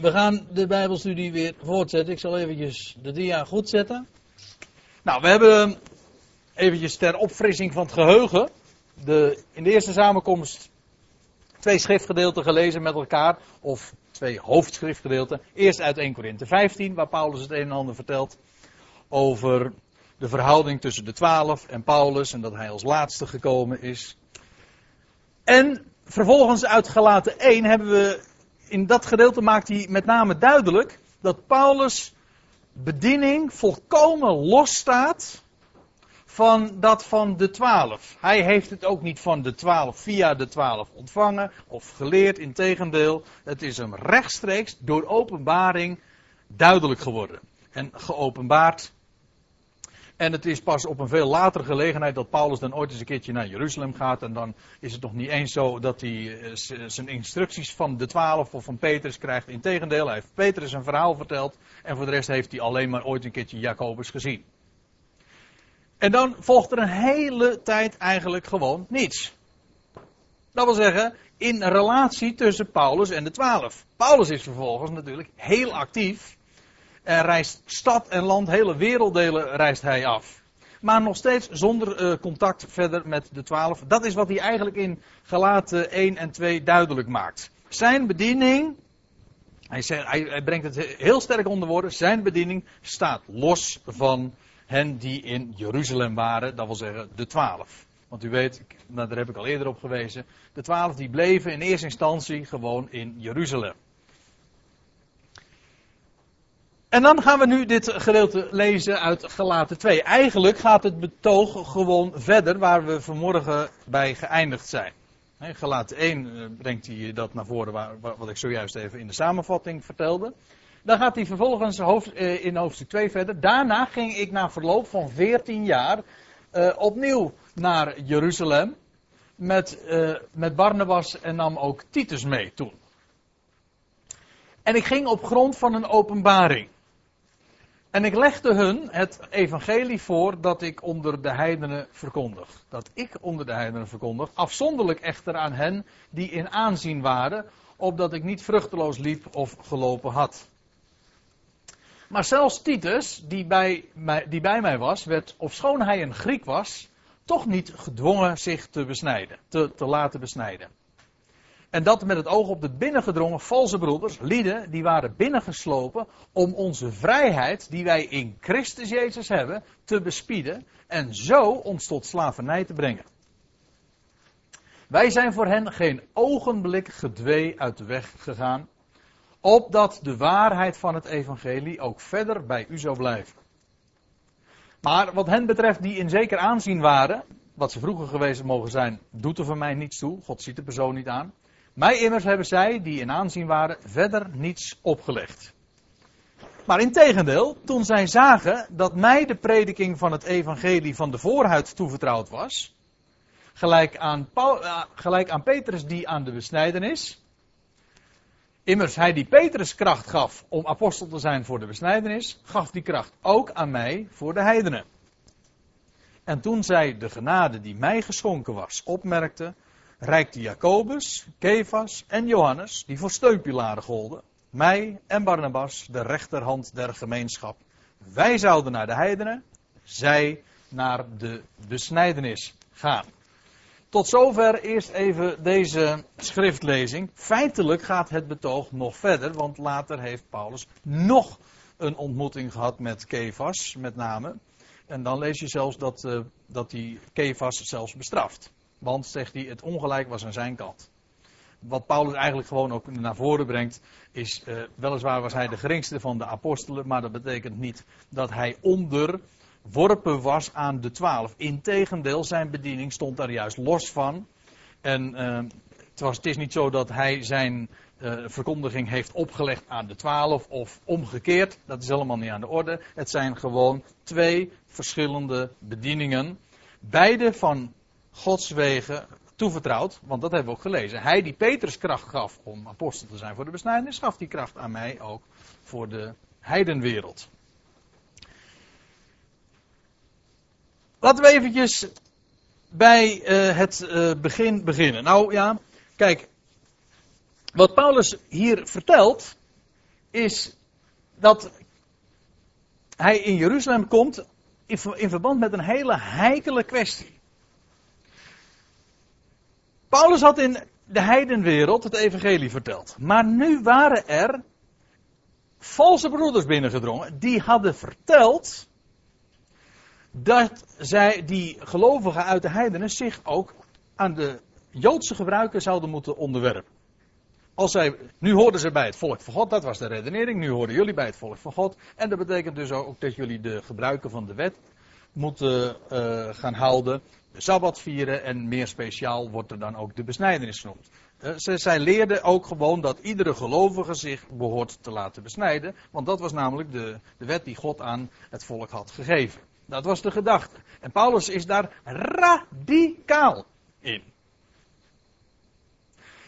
we gaan de Bijbelstudie weer voortzetten. Ik zal eventjes de dia goed zetten. Nou, we hebben eventjes ter opfrissing van het geheugen. De, in de eerste samenkomst twee schriftgedeelten gelezen met elkaar. Of twee hoofdschriftgedeelten. Eerst uit 1 Korinthe 15, waar Paulus het een en ander vertelt over de verhouding tussen de twaalf en Paulus. En dat hij als laatste gekomen is. En vervolgens uit Galaten 1 hebben we in dat gedeelte maakt hij met name duidelijk dat Paulus bediening volkomen losstaat van dat van de twaalf. Hij heeft het ook niet van de twaalf via de twaalf ontvangen of geleerd. Integendeel, het is hem rechtstreeks door openbaring duidelijk geworden. En geopenbaard en het is pas op een veel latere gelegenheid dat Paulus dan ooit eens een keertje naar Jeruzalem gaat. En dan is het nog niet eens zo dat hij eh, zijn instructies van de twaalf of van Petrus krijgt. Integendeel, hij heeft Petrus een verhaal verteld. En voor de rest heeft hij alleen maar ooit een keertje Jacobus gezien. En dan volgt er een hele tijd eigenlijk gewoon niets. Dat wil zeggen, in relatie tussen Paulus en de twaalf. Paulus is vervolgens natuurlijk heel actief en reist stad en land, hele werelddelen reist hij af. Maar nog steeds zonder uh, contact verder met de twaalf. Dat is wat hij eigenlijk in Galaten 1 en 2 duidelijk maakt. Zijn bediening, hij, zegt, hij, hij brengt het heel sterk onder woorden, zijn bediening staat los van hen die in Jeruzalem waren, dat wil zeggen de twaalf. Want u weet, nou, daar heb ik al eerder op gewezen, de twaalf die bleven in eerste instantie gewoon in Jeruzalem. En dan gaan we nu dit gedeelte lezen uit Galaten 2. Eigenlijk gaat het betoog gewoon verder waar we vanmorgen bij geëindigd zijn. Galaten 1 eh, brengt hij dat naar voren wat ik zojuist even in de samenvatting vertelde. Dan gaat hij vervolgens eh, in hoofdstuk 2 verder. Daarna ging ik na verloop van 14 jaar uh, opnieuw naar Jeruzalem met, met Barnabas en nam ook Titus mee toen. En ik ging op grond van een openbaring. En ik legde hun het evangelie voor dat ik onder de heidenen verkondig. Dat ik onder de heidenen verkondig. Afzonderlijk echter aan hen die in aanzien waren, opdat ik niet vruchteloos liep of gelopen had. Maar zelfs Titus, die bij mij, die bij mij was, werd, ofschoon hij een Griek was, toch niet gedwongen zich te besnijden, te, te laten besnijden. En dat met het oog op de binnengedrongen valse broeders, lieden, die waren binnengeslopen om onze vrijheid, die wij in Christus Jezus hebben, te bespieden en zo ons tot slavernij te brengen. Wij zijn voor hen geen ogenblik gedwee uit de weg gegaan, opdat de waarheid van het evangelie ook verder bij u zou blijven. Maar wat hen betreft die in zeker aanzien waren, wat ze vroeger geweest mogen zijn, doet er voor mij niets toe. God ziet de persoon niet aan. Mij immers hebben zij, die in aanzien waren, verder niets opgelegd. Maar in tegendeel, toen zij zagen dat mij de prediking van het evangelie van de voorhuid toevertrouwd was, gelijk aan, Paul, uh, gelijk aan Petrus die aan de besnijdenis, immers hij die Petrus kracht gaf om apostel te zijn voor de besnijdenis, gaf die kracht ook aan mij voor de heidenen. En toen zij de genade die mij geschonken was opmerkten, reikte Jacobus, Kefas en Johannes, die voor steunpilaren golden, mij en Barnabas de rechterhand der gemeenschap. Wij zouden naar de heidenen, zij naar de besnijdenis gaan. Tot zover eerst even deze schriftlezing. Feitelijk gaat het betoog nog verder, want later heeft Paulus nog een ontmoeting gehad met Kefas, met name. En dan lees je zelfs dat, uh, dat Kefas zelfs bestraft. Want, zegt hij, het ongelijk was aan zijn kant. Wat Paulus eigenlijk gewoon ook naar voren brengt, is uh, weliswaar was hij de geringste van de apostelen, maar dat betekent niet dat hij onderworpen was aan de twaalf. Integendeel, zijn bediening stond daar juist los van. En uh, het, was, het is niet zo dat hij zijn uh, verkondiging heeft opgelegd aan de twaalf of omgekeerd. Dat is helemaal niet aan de orde. Het zijn gewoon twee verschillende bedieningen. Beide van Gods wegen toevertrouwd, want dat hebben we ook gelezen. Hij die Petrus kracht gaf om apostel te zijn voor de besnijdenis, gaf die kracht aan mij ook voor de heidenwereld. Laten we eventjes bij uh, het uh, begin beginnen. Nou ja, kijk, wat Paulus hier vertelt, is dat hij in Jeruzalem komt in, in verband met een hele heikele kwestie. Paulus had in de heidenwereld het evangelie verteld. Maar nu waren er valse broeders binnengedrongen. Die hadden verteld dat zij, die gelovigen uit de heidenen, zich ook aan de Joodse gebruiken zouden moeten onderwerpen. Als zij, nu hoorden ze bij het volk van God, dat was de redenering. Nu hoorden jullie bij het volk van God. En dat betekent dus ook dat jullie de gebruiken van de wet moeten uh, gaan houden. De Sabbat vieren en meer speciaal wordt er dan ook de besnijdenis genoemd. Ze, zij leerden ook gewoon dat iedere gelovige zich behoort te laten besnijden. Want dat was namelijk de, de wet die God aan het volk had gegeven. Dat was de gedachte. En Paulus is daar radicaal in.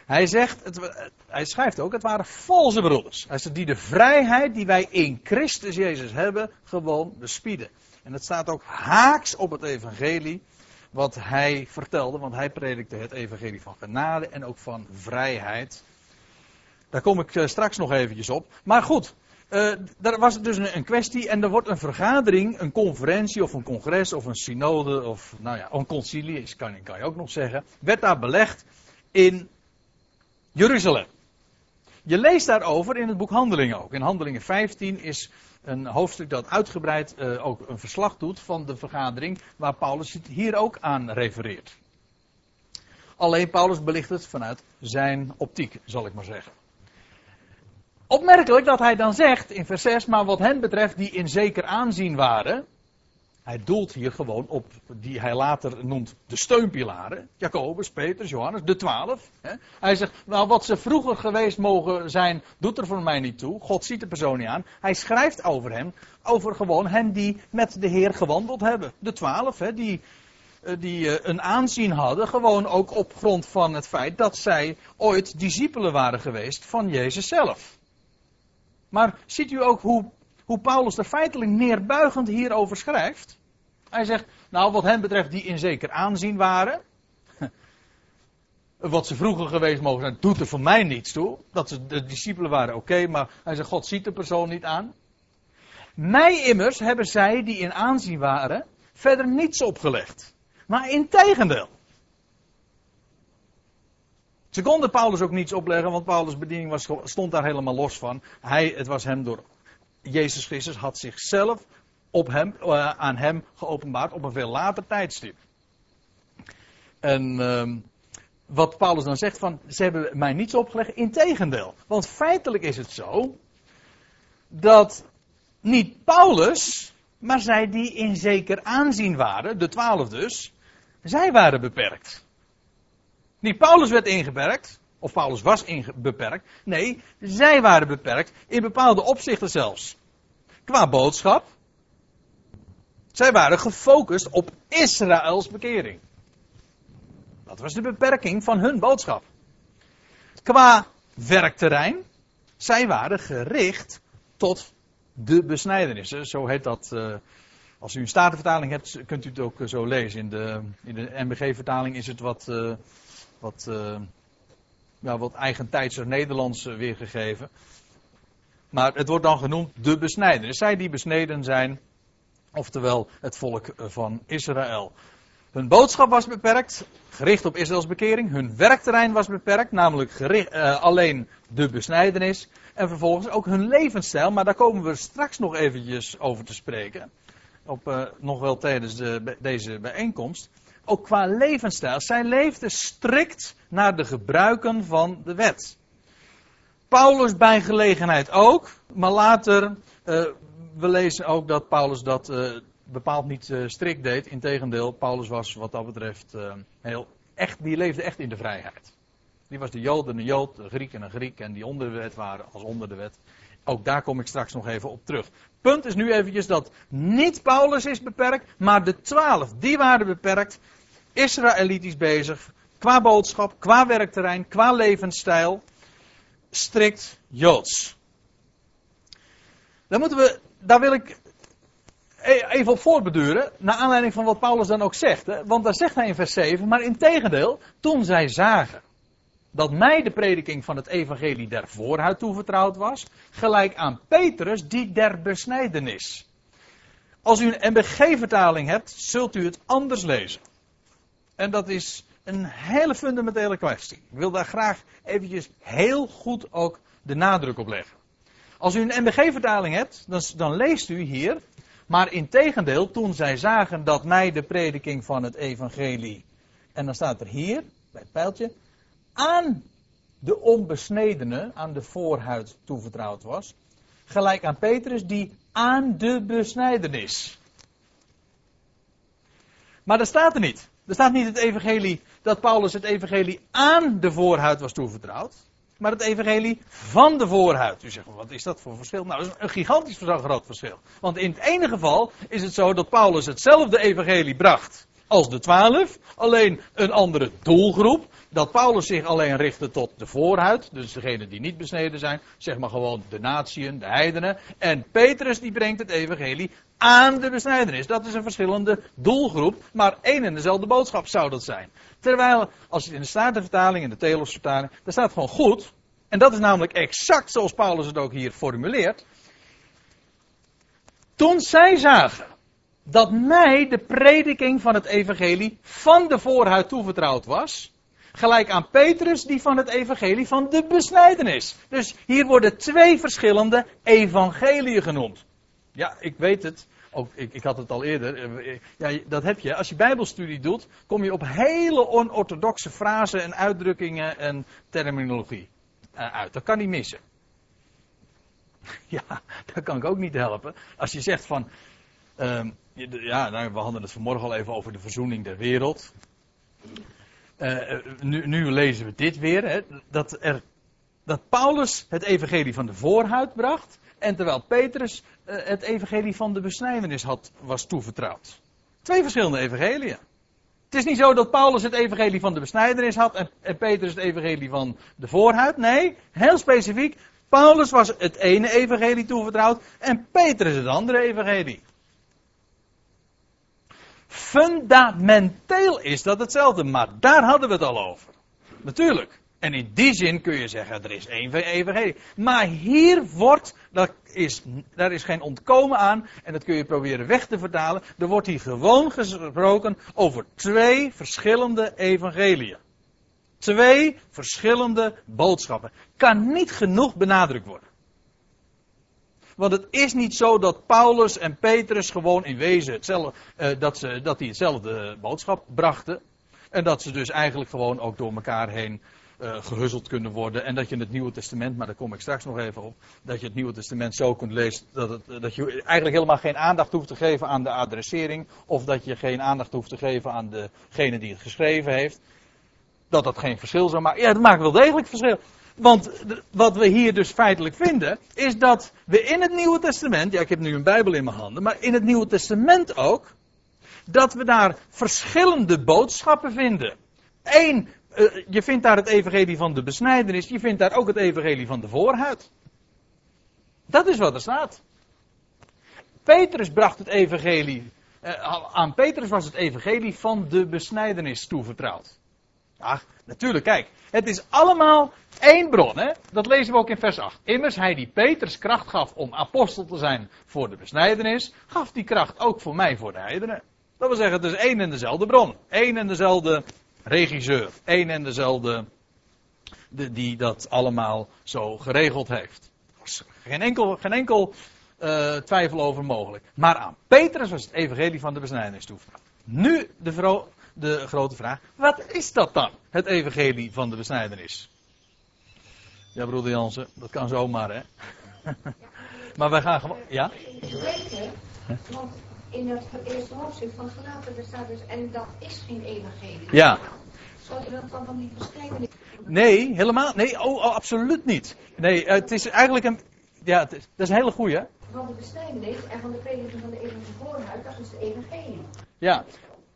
Hij zegt, het, hij schrijft ook, het waren valse broeders. Hij zegt, die de vrijheid die wij in Christus Jezus hebben, gewoon bespieden. En het staat ook haaks op het evangelie wat hij vertelde, want hij predikte het evangelie van genade en ook van vrijheid. Daar kom ik eh, straks nog eventjes op. Maar goed, uh, daar was het dus een, een, kwestie en er wordt een vergadering, een conferentie of een congres of een synode of nou ja, een concilie, kan, kan je ook nog zeggen, werd daar belegd in Jeruzalem. Je leest daarover in het boek Handelingen ook. In Handelingen 15 is een hoofdstuk dat uitgebreid uh, ook een verslag doet van de vergadering waar Paulus hier ook aan refereert. Alleen Paulus belicht het vanuit zijn optiek, zal ik maar zeggen. Opmerkelijk dat hij dan zegt in vers 6, maar wat hen betreft die in zeker aanzien waren, hij doelt hier gewoon op die hij later noemt de steunpilaren. Jacobus, Petrus, Johannes, de twaalf. Hij zegt, nou wat ze vroeger geweest mogen zijn, doet er voor mij niet toe. God ziet de persoon niet aan. Hij schrijft over hem, over gewoon hen die met de Heer gewandeld hebben. De twaalf, die, eh, die eh, een aanzien hadden, gewoon ook op grond van het feit dat zij ooit discipelen waren geweest van Jezus zelf. Maar ziet u ook hoe hoe Paulus er feitelijk neerbuigend hierover schrijft. Hij zegt, nou wat hen betreft die in zeker aanzien waren. Wat ze vroeger geweest mogen zijn, doet er voor mij niets toe. Dat ze de discipelen waren, oké, maar hij zegt, God ziet de persoon niet aan. Mij immers hebben zij die in aanzien waren, verder niets opgelegd. Maar in tegendeel. Ze konden Paulus ook niets opleggen, want Paulus' bediening was, stond daar helemaal los van. Hij, het was hem door Jezus Christus had zichzelf op hem, uh, aan hem geopenbaard op een veel later tijdstip. En uh, wat Paulus dan zegt van, ze hebben mij niets opgelegd, integendeel. Want feitelijk is het zo, dat niet Paulus, maar zij die in zeker aanzien waren, de twaalf dus, zij waren beperkt. Niet Paulus werd ingeperkt, of Paulus was beperkt. Nee, zij waren beperkt in bepaalde opzichten zelfs. Qua boodschap. Zij waren gefocust op Israëls bekering. Dat was de beperking van hun boodschap. Qua werkterrein. Zij waren gericht tot de besnijdenissen. Zo heet dat. Uh, als u een statenvertaling hebt, kunt u het ook zo lezen. In de, in de MBG-vertaling is het wat, uh, wat ja, wat eigentijdser Nederlands eh, weergegeven. Maar het wordt dan genoemd de besnijden. Zij die besneden zijn, oftewel het volk eh, van Israël. Hun boodschap was beperkt, gericht op Israëls bekering. Hun werkterrein was beperkt, namelijk gericht, uh, alleen de besnijdenis. En vervolgens ook hun levensstijl, maar daar komen we straks nog eventjes over te spreken. Op, nog wel tijdens de, deze bijeenkomst ook qua levensstijl. Zij leefde strikt naar de gebruiken van de wet. Paulus bij gelegenheid ook, maar later, uh, we lezen ook dat Paulus dat uh, bepaald niet uh, strikt deed. Integendeel, Paulus was wat dat betreft heel echt, die leefde echt in de vrijheid. Die was de Jood en de Jood, de Griek en een Griek en die onder de wet waren als onder de wet. Ook daar kom ik straks nog even op terug. Punt is nu eventjes dat niet Paulus is beperkt, maar de twaalf, die waren beperkt. Israëlitisch bezig, qua boodschap, qua werkterrein, qua levensstijl. Strikt Joods. Dan moeten we, daar wil ik e- even op voortbeduren, naar aanleiding van wat Paulus dan ook zegt. Hè? Want daar zegt hij in vers 7, maar in tegendeel, toen zij zagen dat mij de prediking van het evangelie der voorhuid toevertrouwd was, gelijk aan Petrus die der besnijdenis. Als u een MBG-vertaling hebt, zult u het anders lezen. En dat is een hele fundamentele kwestie. Ik wil daar graag eventjes heel goed ook de nadruk op leggen. Als u een MBG-vertaling hebt, dan, leest u hier. Maar in tegendeel, toen zij zagen dat mij de prediking van het evangelie. En dan staat er hier, bij het pijltje. Aan de onbesnedene, aan de voorhuid toevertrouwd was. Gelijk aan Petrus, die aan de besnijdenis. Maar dat staat er niet. Er staat niet het evangelie dat Paulus het evangelie aan de voorhuid was toevertrouwd. Maar het evangelie van de voorhuid. U zegt, wat is dat voor verschil? Nou, dat is een gigantisch groot verschil. Want in het ene geval is het zo dat Paulus hetzelfde evangelie bracht als de twaalf. Alleen een andere doelgroep. Dat Paulus zich alleen richtte tot de voorhuid. Dus degenen die niet besneden zijn. Zeg maar gewoon de natieën, de heidenen. En Petrus die brengt het evangelie aan de besnijdenis. Dat is een verschillende doelgroep. Maar één en dezelfde boodschap zou dat zijn. Terwijl, als je in de Statenvertaling, in de Telosvertaling, daar staat gewoon goed. En dat is namelijk exact zoals Paulus het ook hier formuleert. Toen zij zagen dat mij de prediking van het evangelie van de voorhuid toevertrouwd was. Gelijk aan Petrus die van het evangelie van de besnijdenis. Dus hier worden twee verschillende evangeliën genoemd. Ja, ik weet het. Ook, ik, ik had het al eerder. Eh, ja, dat heb je. Als je Bijbelstudie doet, kom je op hele onorthodoxe frasen en uitdrukkingen en terminologie uh, uit. Dat kan niet missen. Ja, dat kan ik ook niet helpen. Als je zegt van. Uh, ja, nou, we hadden het vanmorgen al even over de verzoening der wereld. Uh, nu, nu, lezen we dit weer. Hè, dat, er, dat Paulus het evangelie van de voorhuid bracht. En terwijl Petrus uh, het evangelie van de besnijdenis had, was toevertrouwd. Twee verschillende evangeliën. Het is niet zo dat Paulus het evangelie van de besnijdenis had en, en Petrus het evangelie van de voorhuid. Nee, heel specifiek. Paulus was het ene evangelie toevertrouwd en Petrus het andere evangelie. Fundamenteel is dat hetzelfde, maar daar hadden we het al over. Natuurlijk. En in die zin kun je zeggen, er is één evangelie. Maar hier wordt, dat is, daar is geen ontkomen aan, en dat kun je proberen weg te vertalen. Er wordt hier gewoon gesproken over twee verschillende evangeliën. Twee verschillende boodschappen. Kan niet genoeg benadrukt worden. Want het is niet zo dat Paulus en Petrus gewoon in wezen hetzelfde, uh, dat, ze, dat die hetzelfde boodschap brachten. En dat ze dus eigenlijk gewoon ook door elkaar heen uh, gehuzzeld kunnen worden. En dat je het Nieuwe Testament, maar daar kom ik straks nog even op, dat je het Nieuwe Testament zo kunt lezen dat, het, dat je eigenlijk helemaal geen aandacht hoeft te geven aan de adressering. Of dat je geen aandacht hoeft te geven aan degene die het geschreven heeft. Dat dat geen verschil zou maken. Ja, dat maakt wel degelijk verschil. Want wat we hier dus feitelijk vinden, is dat we in het Nieuwe Testament, ja ik heb nu een Bijbel in mijn handen, maar in het Nieuwe Testament ook, dat we daar verschillende boodschappen vinden. Eén, uh, je vindt daar het evangelie van de besnijdenis, je vindt daar ook het evangelie van de voorhuid. Dat is wat er staat. Petrus bracht het evangelie, uh, aan Petrus was het evangelie van de besnijdenis toevertrouwd. Ach, natuurlijk, kijk. Het is allemaal één bron, hè? Dat lezen we ook in vers 8. Immers, hij die Peters kracht gaf om apostel te zijn voor de besnijdenis, gaf die kracht ook voor mij voor de heidenen. Dat wil zeggen, het is één en dezelfde bron. één en dezelfde regisseur. één en dezelfde de, die dat allemaal zo geregeld heeft. Geen enkel, geen enkel uh, twijfel over mogelijk. Maar aan Petrus was het evangelie van de besnijdenis toevertrouwd. Nu de, vrouw, de grote vraag: wat is dat dan? Het evangelie van de besnijdenis. Ja, broeder Jansen, dat kan zomaar, hè? maar wij gaan gewoon. Ja? Want in het eerste hoofdstuk van Gelaten, staat dus, en dat is geen evangelie. Ja. Zou je dat dan van niet beschrijven? Nee, helemaal. Nee, oh, oh, absoluut niet. Nee, het is eigenlijk een. Ja, het is, dat is een hele goeie. Van de besnijdenis en van de prediking van de evangelie voorhuid, dat is de evangelie. Ja,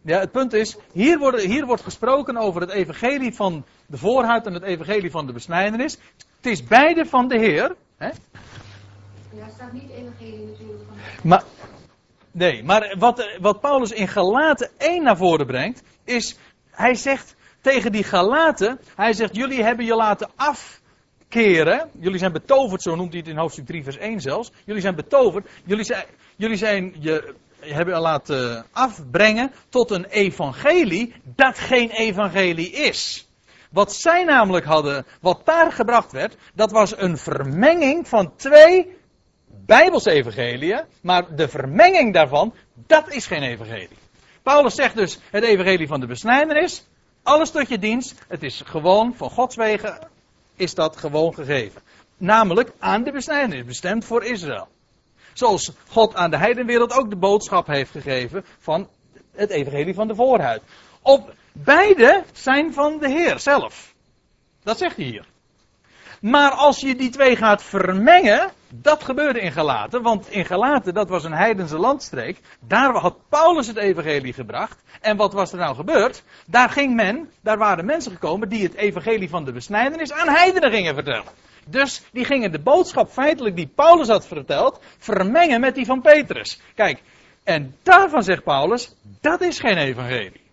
ja, het punt is, hier, worden, hier wordt gesproken over het evangelie van de voorhuid en het evangelie van de besnijdenis. Het is beide van de Heer. Hè? Ja, staat niet evangelie natuurlijk van. Maar, nee, maar wat, wat Paulus in Galaten 1 naar voren brengt, is, hij zegt, tegen die Galaten. Hij zegt, jullie hebben je laten afkeren. Jullie zijn betoverd, zo noemt hij het in hoofdstuk 3 vers 1 zelfs. Jullie zijn betoverd. Jullie zijn, jullie zijn je hebben laten afbrengen tot een evangelie dat geen evangelie is. Wat zij namelijk hadden, wat daar gebracht werd, dat was een vermenging van twee Bijbelse evangeliën, maar de vermenging daarvan, dat is geen evangelie. Paulus zegt dus het evangelie van de besnijdenis, alles tot je dienst, het is gewoon van Gods wegen, is dat gewoon gegeven. Namelijk aan de besnijdenis, bestemd voor Israël. Zoals God aan de heidenwereld ook de boodschap heeft gegeven van het evangelie van de voorhuid. Op beide zijn van de Heer zelf. Dat zegt hij hier. Maar als je die twee gaat vermengen, dat gebeurde in Galaten, want in Galaten, dat was een heidense landstreek, daar had Paulus het evangelie gebracht. En wat was er nou gebeurd? Daar ging men, daar waren mensen gekomen die het evangelie van de besnijdenis aan heidenen gingen vertellen. Dus die gingen de boodschap feitelijk die Paulus had verteld, vermengen met die van Petrus. Kijk, en daarvan zegt Paulus, dat is geen evangelie.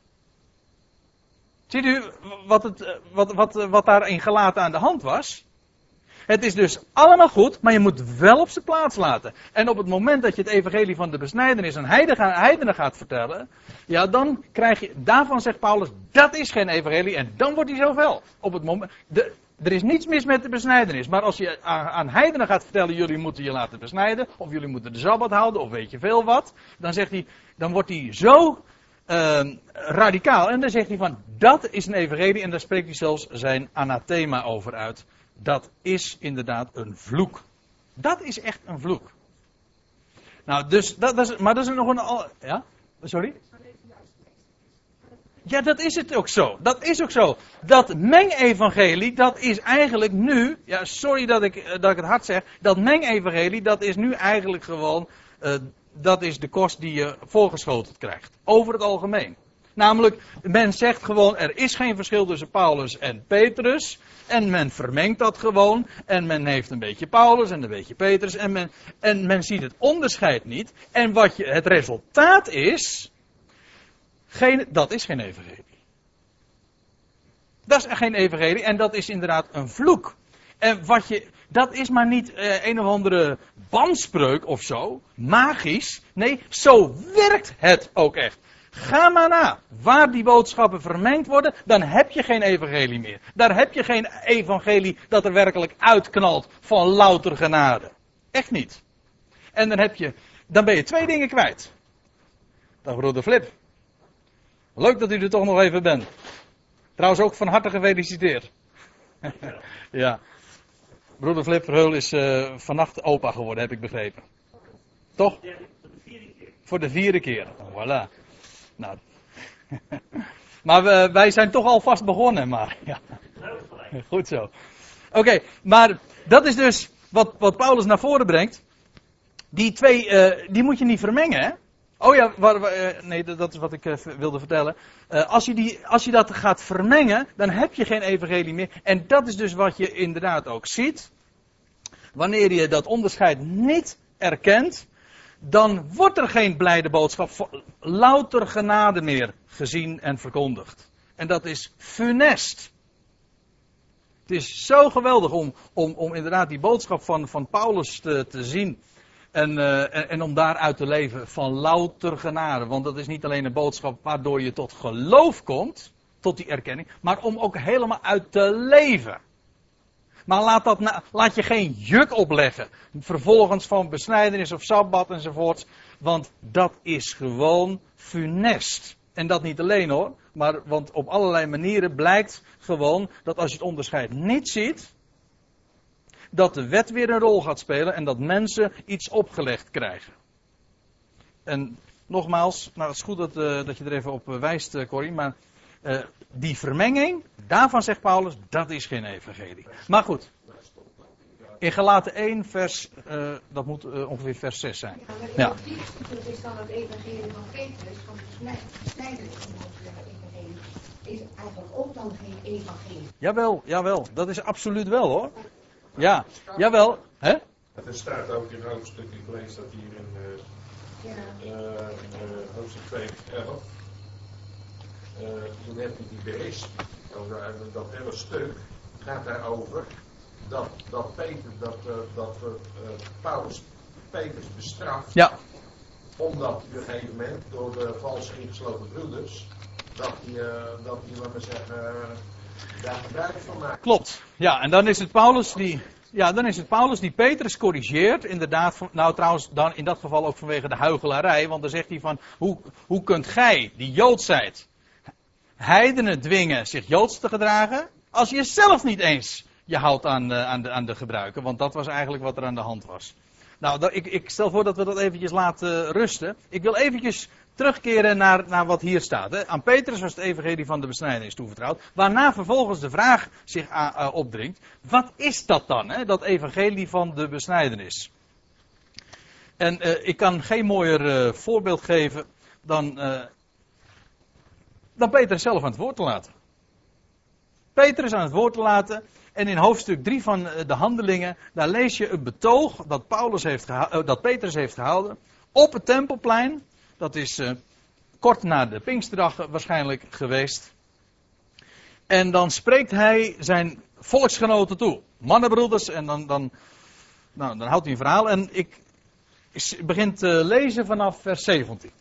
Ziet u wat, het, wat, wat, wat daar in Galaten aan de hand was? Het is dus allemaal goed, maar je moet wel op zijn plaats laten. En op het moment dat je het evangelie van de besnijdenis aan heidenen gaat vertellen, ja, dan krijg je, daarvan zegt Paulus, dat is geen evangelie en dan wordt hij zoveel. Op het moment, de, er is niets mis met de besnijdenis, maar als je aan, heidenen gaat vertellen, jullie moeten je laten besnijden, of jullie moeten de Sabbat houden, of weet je veel wat, dan zegt hij, dan wordt hij zo uh, radicaal. En dan zegt hij van, dat is een evangelie en daar spreekt hij zelfs zijn anathema over uit dat is inderdaad een vloek. Dat is echt een vloek. Nou, dus, dat, dat is, maar dat is nog een. Ja? Sorry? Ja, dat is het ook zo. Dat is ook zo. Dat mengevangelie, dat is eigenlijk nu. Ja, sorry dat ik, dat ik het hard zeg. Dat mengevangelie, dat is nu eigenlijk gewoon. Uh, dat is de kost die je voorgeschoteld krijgt. Over het algemeen. Namelijk, men zegt gewoon: er is geen verschil tussen Paulus en Petrus. En men vermengt dat gewoon. En men heeft een beetje Paulus en een beetje Petrus. En men, en men ziet het onderscheid niet. En wat je, het resultaat is. Geen, dat is geen evangelie. Dat is geen evangelie. En dat is inderdaad een vloek. En wat je. Dat is maar niet eh, een of andere bandspreuk of zo. Magisch. Nee, zo werkt het ook echt. Ga maar na. Waar die boodschappen vermengd worden, dan heb je geen evangelie meer. Daar heb je geen evangelie dat er werkelijk uitknalt van louter genade. Echt niet. En dan heb je, dan ben je twee dingen kwijt. Dag broeder Flip. Leuk dat u er toch nog even bent. Trouwens ook van harte gefeliciteerd. ja. Broeder Flip Verheul is uh, vannacht opa geworden, heb ik begrepen. Toch? Voor de vierde keer. Voilà. Nou. maar we, wij zijn toch alvast begonnen, maar ja. Goed zo. Oké, maar dat is dus wat, wat Paulus naar voren brengt. Die twee, uh, die moet je niet vermengen, hè? Oh ja, waar, uh, nee, dat is wat ik uh, wilde vertellen. als, je die, als je dat gaat vermengen, dan heb je geen evangelie meer. En dat is dus wat je inderdaad ook ziet. Wanneer je dat onderscheid niet erkent, dan wordt er geen blijde boodschap, louter genade meer gezien en verkondigd. En dat is funest. Het is zo geweldig om, om, om inderdaad die boodschap van, van Paulus te, te zien. En, uh, en, om daaruit te leven van louter genade. Want dat is niet alleen een boodschap waardoor je tot geloof komt, tot die erkenning, maar om ook helemaal uit te leven. Maar laat, dat laat je geen juk opleggen. Vervolgens van besnijdenis of sabbat enzovoort. Want dat is gewoon funest. En dat niet alleen hoor. Maar want op allerlei manieren blijkt gewoon dat als je het onderscheid niet ziet. Dat de wet weer een rol gaat spelen en dat mensen iets opgelegd krijgen. En nogmaals, nou het is goed dat, uh, dat je er even op wijst, uh, Corrie. Maar uh, die vermenging, daarvan zegt Paulus, dat is geen evangelie. Maar goed. In Galaten 1, vers, uh, dat moet uh, ongeveer vers 6 zijn. Ja, dat is dan het evangelie van Petrus, van de snijder is eigenlijk ook dan geen evangelie. Jawel, jawel, dat is absoluut wel hoor. Ja, jawel. Hè? Het staat ook in hoofdstuk, ik lees dat hier in uh, ja. hoofdstuk 2, 11. Uh, toen heb je die beest dat hele stuk gaat daarover dat, dat Peter, dat, uh, dat uh, Paulus Peters bestraft. Ja. Omdat op een gegeven moment door de valse ingesloten broeders, dat hij, uh, dat hij, laten we zeggen, van maakt. Klopt. Ja, en dan is het Paulus die. Ja, dan is het Paulus die Petrus corrigeert. Inderdaad, nou trouwens, dan in dat geval ook vanwege de huigelarij. Want dan zegt hij van, hoe, hoe kunt gij, die Joods zijt, heidenen dwingen zich Joods te gedragen, als je zelf niet eens je houdt aan, aan, de, aan de gebruiken. Want dat was eigenlijk wat er aan de hand was. Nou, ik, ik stel voor dat we dat eventjes laten rusten. Ik wil eventjes terugkeren naar, naar wat hier staat. Hè. Aan Petrus was het evangelie van de besnijdenis toevertrouwd. Waarna vervolgens de vraag zich opdringt. Wat is dat dan, hè, dat evangelie van de besnijdenis? En uh, ik kan geen mooier uh, voorbeeld geven dan, dan Petrus zelf aan het woord te laten. Petrus aan het woord te laten. En in hoofdstuk 3 van de handelingen, daar lees je een betoog dat, Paulus heeft dat Petrus heeft gehouden op het tempelplein. Dat is uh, kort na de Pinksterdag waarschijnlijk geweest. En dan spreekt hij zijn volksgenoten toe. Mannenbroeders. En dan, dan, nou, dan houdt hij een verhaal. En ik, ik begin te lezen vanaf vers 17.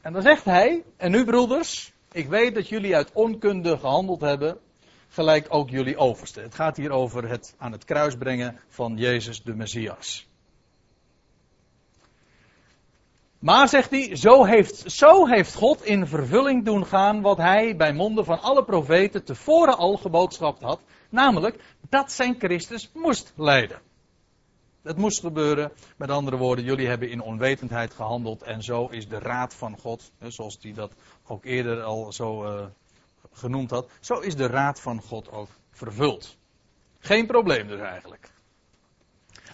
En dan zegt hij, en nu broeders, ik weet dat jullie uit onkunde gehandeld hebben, gelijk ook jullie overste. Het gaat hier over het aan het kruis brengen van Jezus de Messias. Maar zegt hij, zo heeft, zo heeft God in vervulling doen gaan wat hij bij monden van alle profeten tevoren al geboodschapt had. Namelijk dat zijn Christus moest lijden. Het moest gebeuren. Met andere woorden, jullie hebben in onwetendheid gehandeld. En zo is de raad van God, zoals hij dat ook eerder al zo uh, genoemd had. Zo is de raad van God ook vervuld. Geen probleem dus eigenlijk.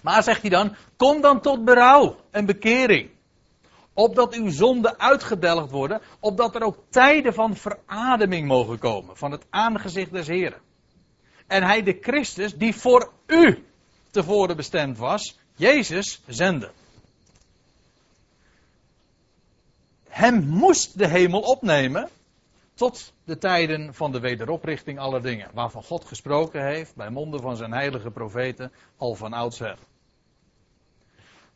Maar zegt hij dan, kom dan tot berouw en bekering opdat uw zonden uitgedelgd worden, opdat er ook tijden van verademing mogen komen, van het aangezicht des Heren. En hij de Christus, die voor u tevoren bestemd was, Jezus zenden. Hem moest de hemel opnemen tot de tijden van de wederoprichting aller dingen, waarvan God gesproken heeft bij monden van zijn heilige profeten al van oudsher.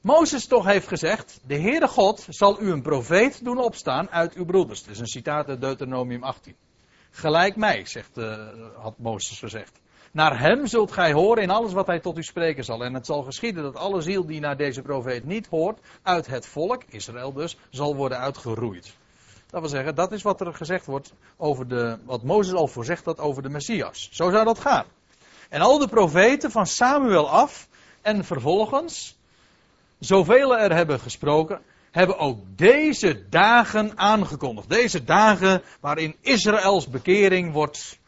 Mozes toch heeft gezegd: De Heere God zal u een profeet doen opstaan uit uw broeders. Dat is een citaat uit Deuteronomium 18. Gelijk mij, zegt, uh, had Mozes gezegd. Naar hem zult gij horen in alles wat hij tot u spreken zal. En het zal geschieden dat alle ziel die naar deze profeet niet hoort, uit het volk, Israël dus, zal worden uitgeroeid. Dat wil zeggen, dat is wat er gezegd wordt over de, wat Mozes al voorzegt dat over de Messias. Zo zou dat gaan. En al de profeten van Samuel af en vervolgens zoveel er hebben gesproken, hebben ook deze dagen aangekondigd. Deze dagen waarin Israëls bekering wordt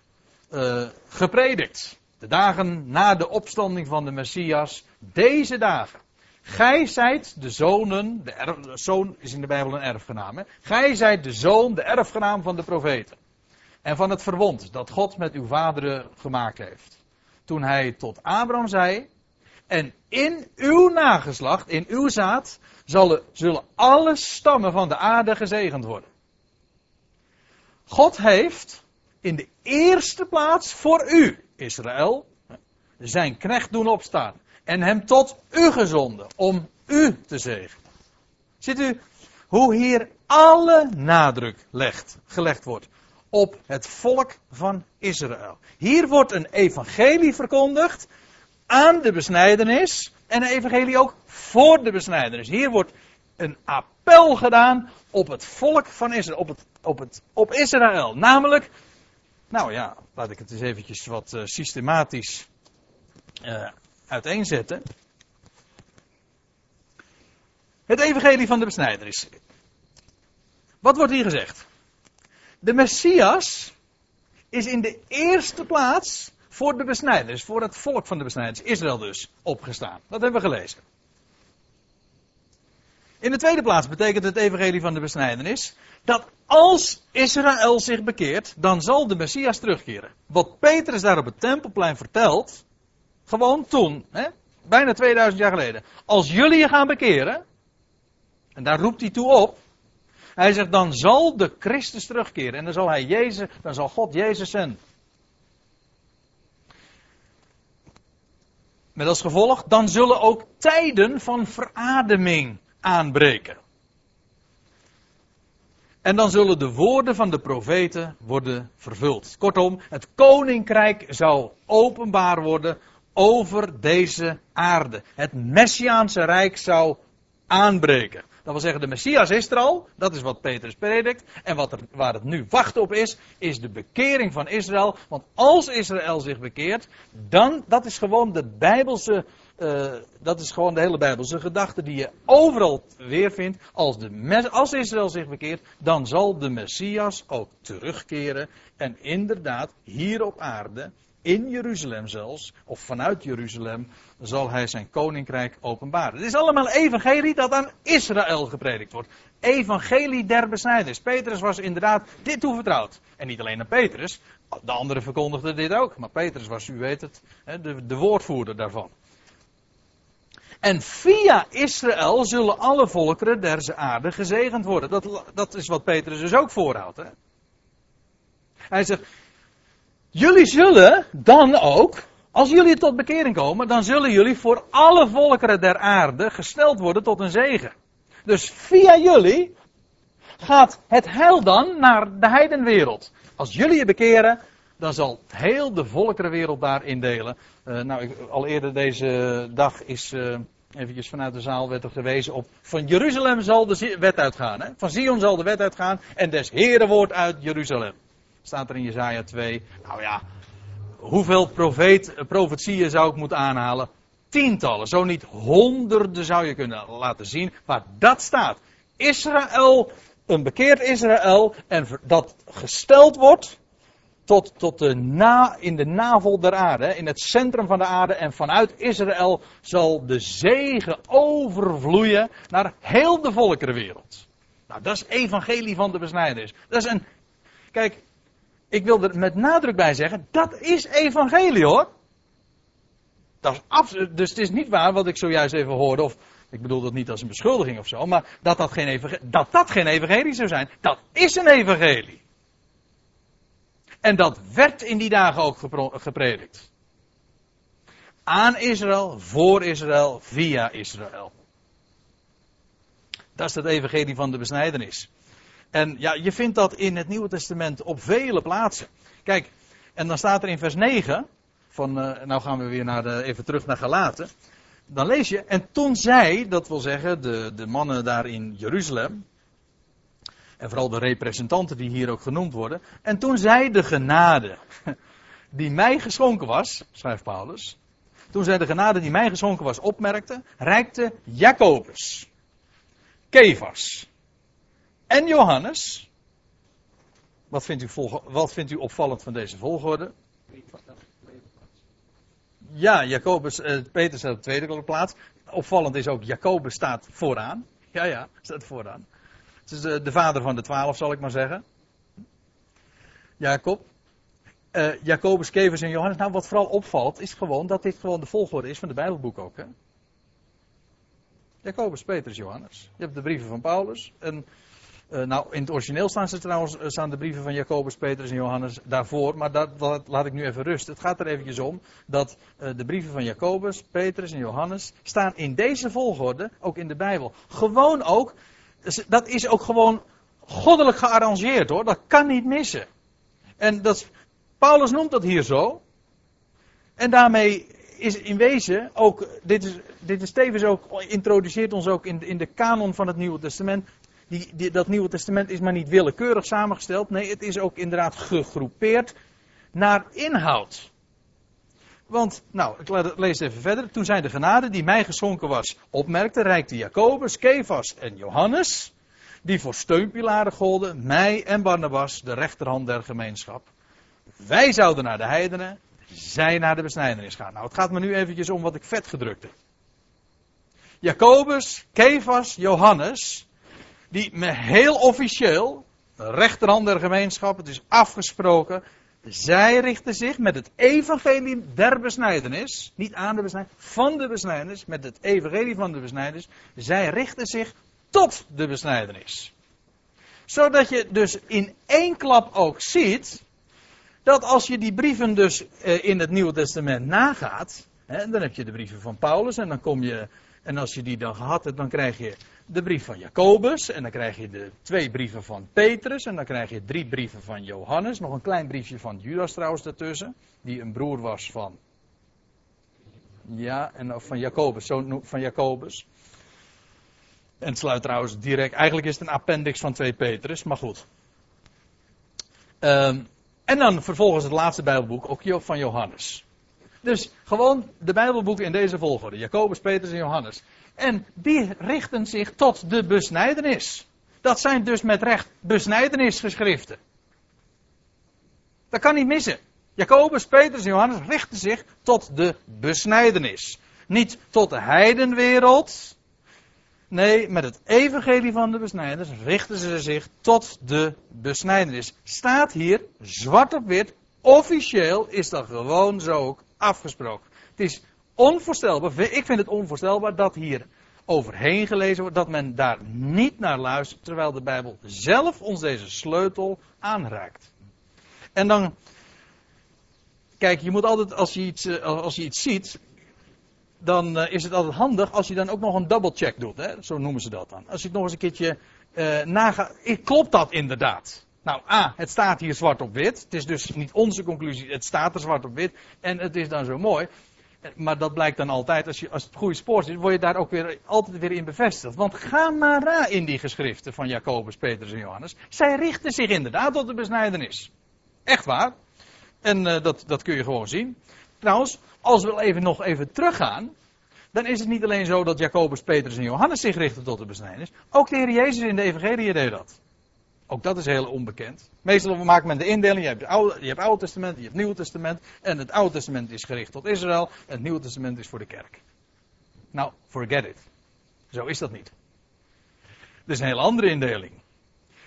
uh, gepredikt. De dagen na de opstanding van de Messias. Deze dagen. Gij zijt de zonen, de zoon is in de Bijbel een erfgenaam. Hè? Gij zijt de zoon, de erfgenaam van de profeten. En van het verwond dat God met uw vaderen gemaakt heeft. Toen hij tot Abraham zei, en in uw nageslacht, in uw zaad, zullen, alle stammen van de aarde gezegend worden. God heeft in de eerste plaats voor u, Israël, zijn knecht doen opstaan. En hem tot u gezonden, om u te zegenen. Ziet u hoe hier alle nadruk legt, gelegd wordt op het volk van Israël. Hier wordt een evangelie verkondigd aan de besnijdenis en een evangelie ook voor de besnijdenis. Hier wordt een appel gedaan op het volk van Israël, op, het, op, het, op Israël. Namelijk, nou ja, laat ik het eens eventjes wat uh, systematisch uh, uiteenzetten. Het evangelie van de besnijdenis. Wat wordt hier gezegd? De Messias is in de eerste plaats voor de besnijders, voor het volk van de besnijders, Israël dus, opgestaan. Dat hebben we gelezen. In de tweede plaats betekent het evangelie van de besnijdenis dat als Israël zich bekeert, dan zal de Messias terugkeren. Wat Petrus daar op het tempelplein vertelt, gewoon toen, hè, bijna 2000 jaar geleden. Als jullie je gaan bekeren, en daar roept hij toe op, hij zegt dan zal de Christus terugkeren en dan zal hij Jezus, dan zal God Jezus zenden. Met als gevolg, dan zullen ook tijden van verademing aanbreken. En dan zullen de woorden van de profeten worden vervuld. Kortom, het koninkrijk zou openbaar worden over deze aarde. Het Messiaanse rijk zou aanbreken. Dat wil zeggen, de Messias is er al. Dat is wat Petrus predikt. En wat er, waar het nu wachten op is, is de bekering van Israël. Want als Israël zich bekeert, dan, dat is gewoon de Bijbelse, uh, dat is gewoon de hele Bijbelse gedachte die je overal weervindt. Als, de, als Israël zich bekeert, dan zal de Messias ook terugkeren. En inderdaad, hier op aarde, in Jeruzalem zelfs, of vanuit Jeruzalem, zal hij zijn koninkrijk openbaren. Het is allemaal evangelie dat aan Israël gepredikt wordt. Evangelie der besnijdenis. Petrus was inderdaad dit toevertrouwd. En niet alleen aan Petrus, de anderen verkondigden dit ook. Maar Petrus was, u weet het, de, de woordvoerder daarvan. En via Israël zullen alle volkeren der aarde gezegend worden. Dat, dat is wat Petrus dus ook voorhoudt. Hè? Hij zegt, jullie zullen dan ook als jullie tot bekering komen, dan zullen jullie voor alle volkeren der aarde gesteld worden tot een zegen. Dus via jullie gaat het heil dan naar de heidenwereld. Als jullie je bekeren, dan zal heel de volkerenwereld daarin delen. Uh, nou, ik, al eerder deze dag is uh, eventjes vanuit de zaal werd er gewezen op van Jeruzalem zal de wet uitgaan. Hè? Van Zion zal de wet uitgaan en des Heren woord uit Jeruzalem. Staat er in Jezaja 2. Nou ja, hoeveel profeet, profetieën zou ik moeten aanhalen? Tientallen, zo niet honderden zou je kunnen laten zien waar dat staat. Israël, een bekeerd Israël, en dat gesteld wordt tot, tot de na, in de navel der aarde, in het centrum van de aarde. En vanuit Israël zal de zegen overvloeien naar heel de volkerenwereld. Nou, dat is evangelie van de besnijdenis. Dat is een, kijk, ik wil er met nadruk bij zeggen, dat is evangelie hoor. Dat is absoluut, dus het is niet waar wat ik zojuist even hoorde, of ik bedoel dat niet als een beschuldiging of zo, maar dat dat geen evangelie, dat dat geen evangelie zou zijn, dat is een evangelie. En dat werd in die dagen ook gepredikt. Aan Israël, voor Israël, via Israël. Dat is het evangelie van de besnijdenis. En ja, je vindt dat in het Nieuwe Testament op vele plaatsen. Kijk, en dan staat er in vers 9, van, uh, nou gaan we weer naar de, even terug naar Galaten. Dan lees je, en toen zij, dat wil zeggen de, de mannen daar in Jeruzalem, en vooral de representanten die hier ook genoemd worden, en toen zij de genade die mij geschonken was, schrijft Paulus, toen zij de genade die mij geschonken was opmerkte, reikte Jacobus, Kefas, en Johannes. Wat vindt, u wat vindt u opvallend van deze volgorde? Ja, Jacobus, uh, Peter staat op de tweede plaats. Opvallend is ook, Jacobus staat vooraan. Ja, ja, staat vooraan. Het is de, de vader van de twaalf, zal ik maar zeggen. Jacob. Uh, Jacobus, Kevers en Johannes. Nou, wat vooral opvalt, is gewoon dat dit gewoon de volgorde is van de Bijbelboek ook. Hè? Jacobus, Petrus, Johannes. Je hebt de brieven van Paulus. En uh, nou, in het origineel staan ze trouwens, eh, staan de brieven van Jacobus, Petrus en Johannes daarvoor, maar dat, dat laat ik nu even rusten. Het gaat er eventjes om dat uh, de brieven van Jacobus, Petrus en Johannes staan in deze volgorde, ook in de Bijbel. Gewoon ook, dat is ook gewoon goddelijk gearrangeerd hoor, dat kan niet missen. En dat, Paulus noemt dat hier zo. En daarmee is in wezen ook, dit is, dit is tevens ook, introduceert ons ook in, in de kanon van het Nieuwe Testament, die, dat Nieuwe Testament is maar niet willekeurig samengesteld. Nee, het is ook inderdaad gegroepeerd naar inhoud. Want, nou, ik lees even verder. Toen zijn de genade die mij geschonken was, opmerkte, reikte Jacobus, Kefas en Johannes, die voor steunpilaren golden, mij en Barnabas, de rechterhand der gemeenschap. Wij zouden naar de heidenen, zij naar de besnijdenis gaan. Nou, het gaat me nu eventjes om wat ik vet gedrukt heb. Jacobus, Kefas, Johannes, die me heel officieel, rechterhand der gemeenschap, het is afgesproken, zij richten zich met het evangelie der besnijdenis, niet aan de besnijdenis, van de besnijdenis, met het evangelie van de besnijdenis, zij richten zich tot de besnijdenis. Zodat je dus in één klap ook ziet, dat als je die brieven dus eh, in het Nieuwe Testament nagaat, dan heb je de brieven van Paulus en dan kom je, en als je die dan gehad hebt, dan krijg je de brief van Jacobus en dan krijg je de twee brieven van Petrus en dan krijg je drie brieven van Johannes, nog een klein briefje van Judas trouwens daartussen, die een broer was van, ja, en van Jacobus, zo van Jacobus. En sluit trouwens direct, eigenlijk is het een appendix van 2 Petrus, maar goed. Um, en dan vervolgens het laatste Bijbelboek, ook van Johannes. Dus gewoon de Bijbelboeken in deze volgorde: Jacobus, Petrus en Johannes. En die richten zich tot de besnijdenis. Dat zijn dus met recht besnijdenisgeschriften. Dat kan niet missen. Jacobus, Petrus en Johannes richten zich tot de besnijdenis. Niet tot de heidenwereld. Nee, met het evangelie van de besnijdenis richten ze zich tot de besnijdenis. Staat hier, zwart op wit, officieel is dat gewoon zo ook afgesproken. Het is onvoorstelbaar, ik vind het onvoorstelbaar dat hier overheen gelezen wordt, dat men daar niet naar luistert, terwijl de Bijbel zelf ons deze sleutel aanraakt. En dan, kijk, je moet altijd, als je iets, eh, als je iets ziet, dan eh, is het altijd handig als je dan ook nog een double check doet. Hè? Zo noemen ze dat dan. Als je het nog eens een keertje uh, nagaat. Klopt dat inderdaad? Nou, A, het staat hier zwart op wit. Het is dus niet onze conclusie, het staat er zwart op wit. En het is dan zo mooi. Maar dat blijkt dan altijd, als, je, als het goede spoor is, word je daar ook weer, altijd weer in bevestigd. Want ga maar na in die geschriften van Jacobus, Petrus en Johannes. Zij richten zich inderdaad tot de besnijdenis. Echt waar. En uh, dat, dat kun je gewoon zien. Trouwens, als we even nog even teruggaan, dan is het niet alleen zo dat Jacobus, Petrus en Johannes zich richten tot de besnijdenis. Ook de Heer Jezus in de Evangelie deed dat. Ook dat is heel onbekend. Meestal maakt men de indeling, je hebt, het Oude, Testament, je hebt het Nieuwe Testament. En het Oude Testament is gericht tot Israël, en het Nieuwe Testament is voor de kerk. Nou, forget it. Zo is dat niet. Dat is een hele andere indeling.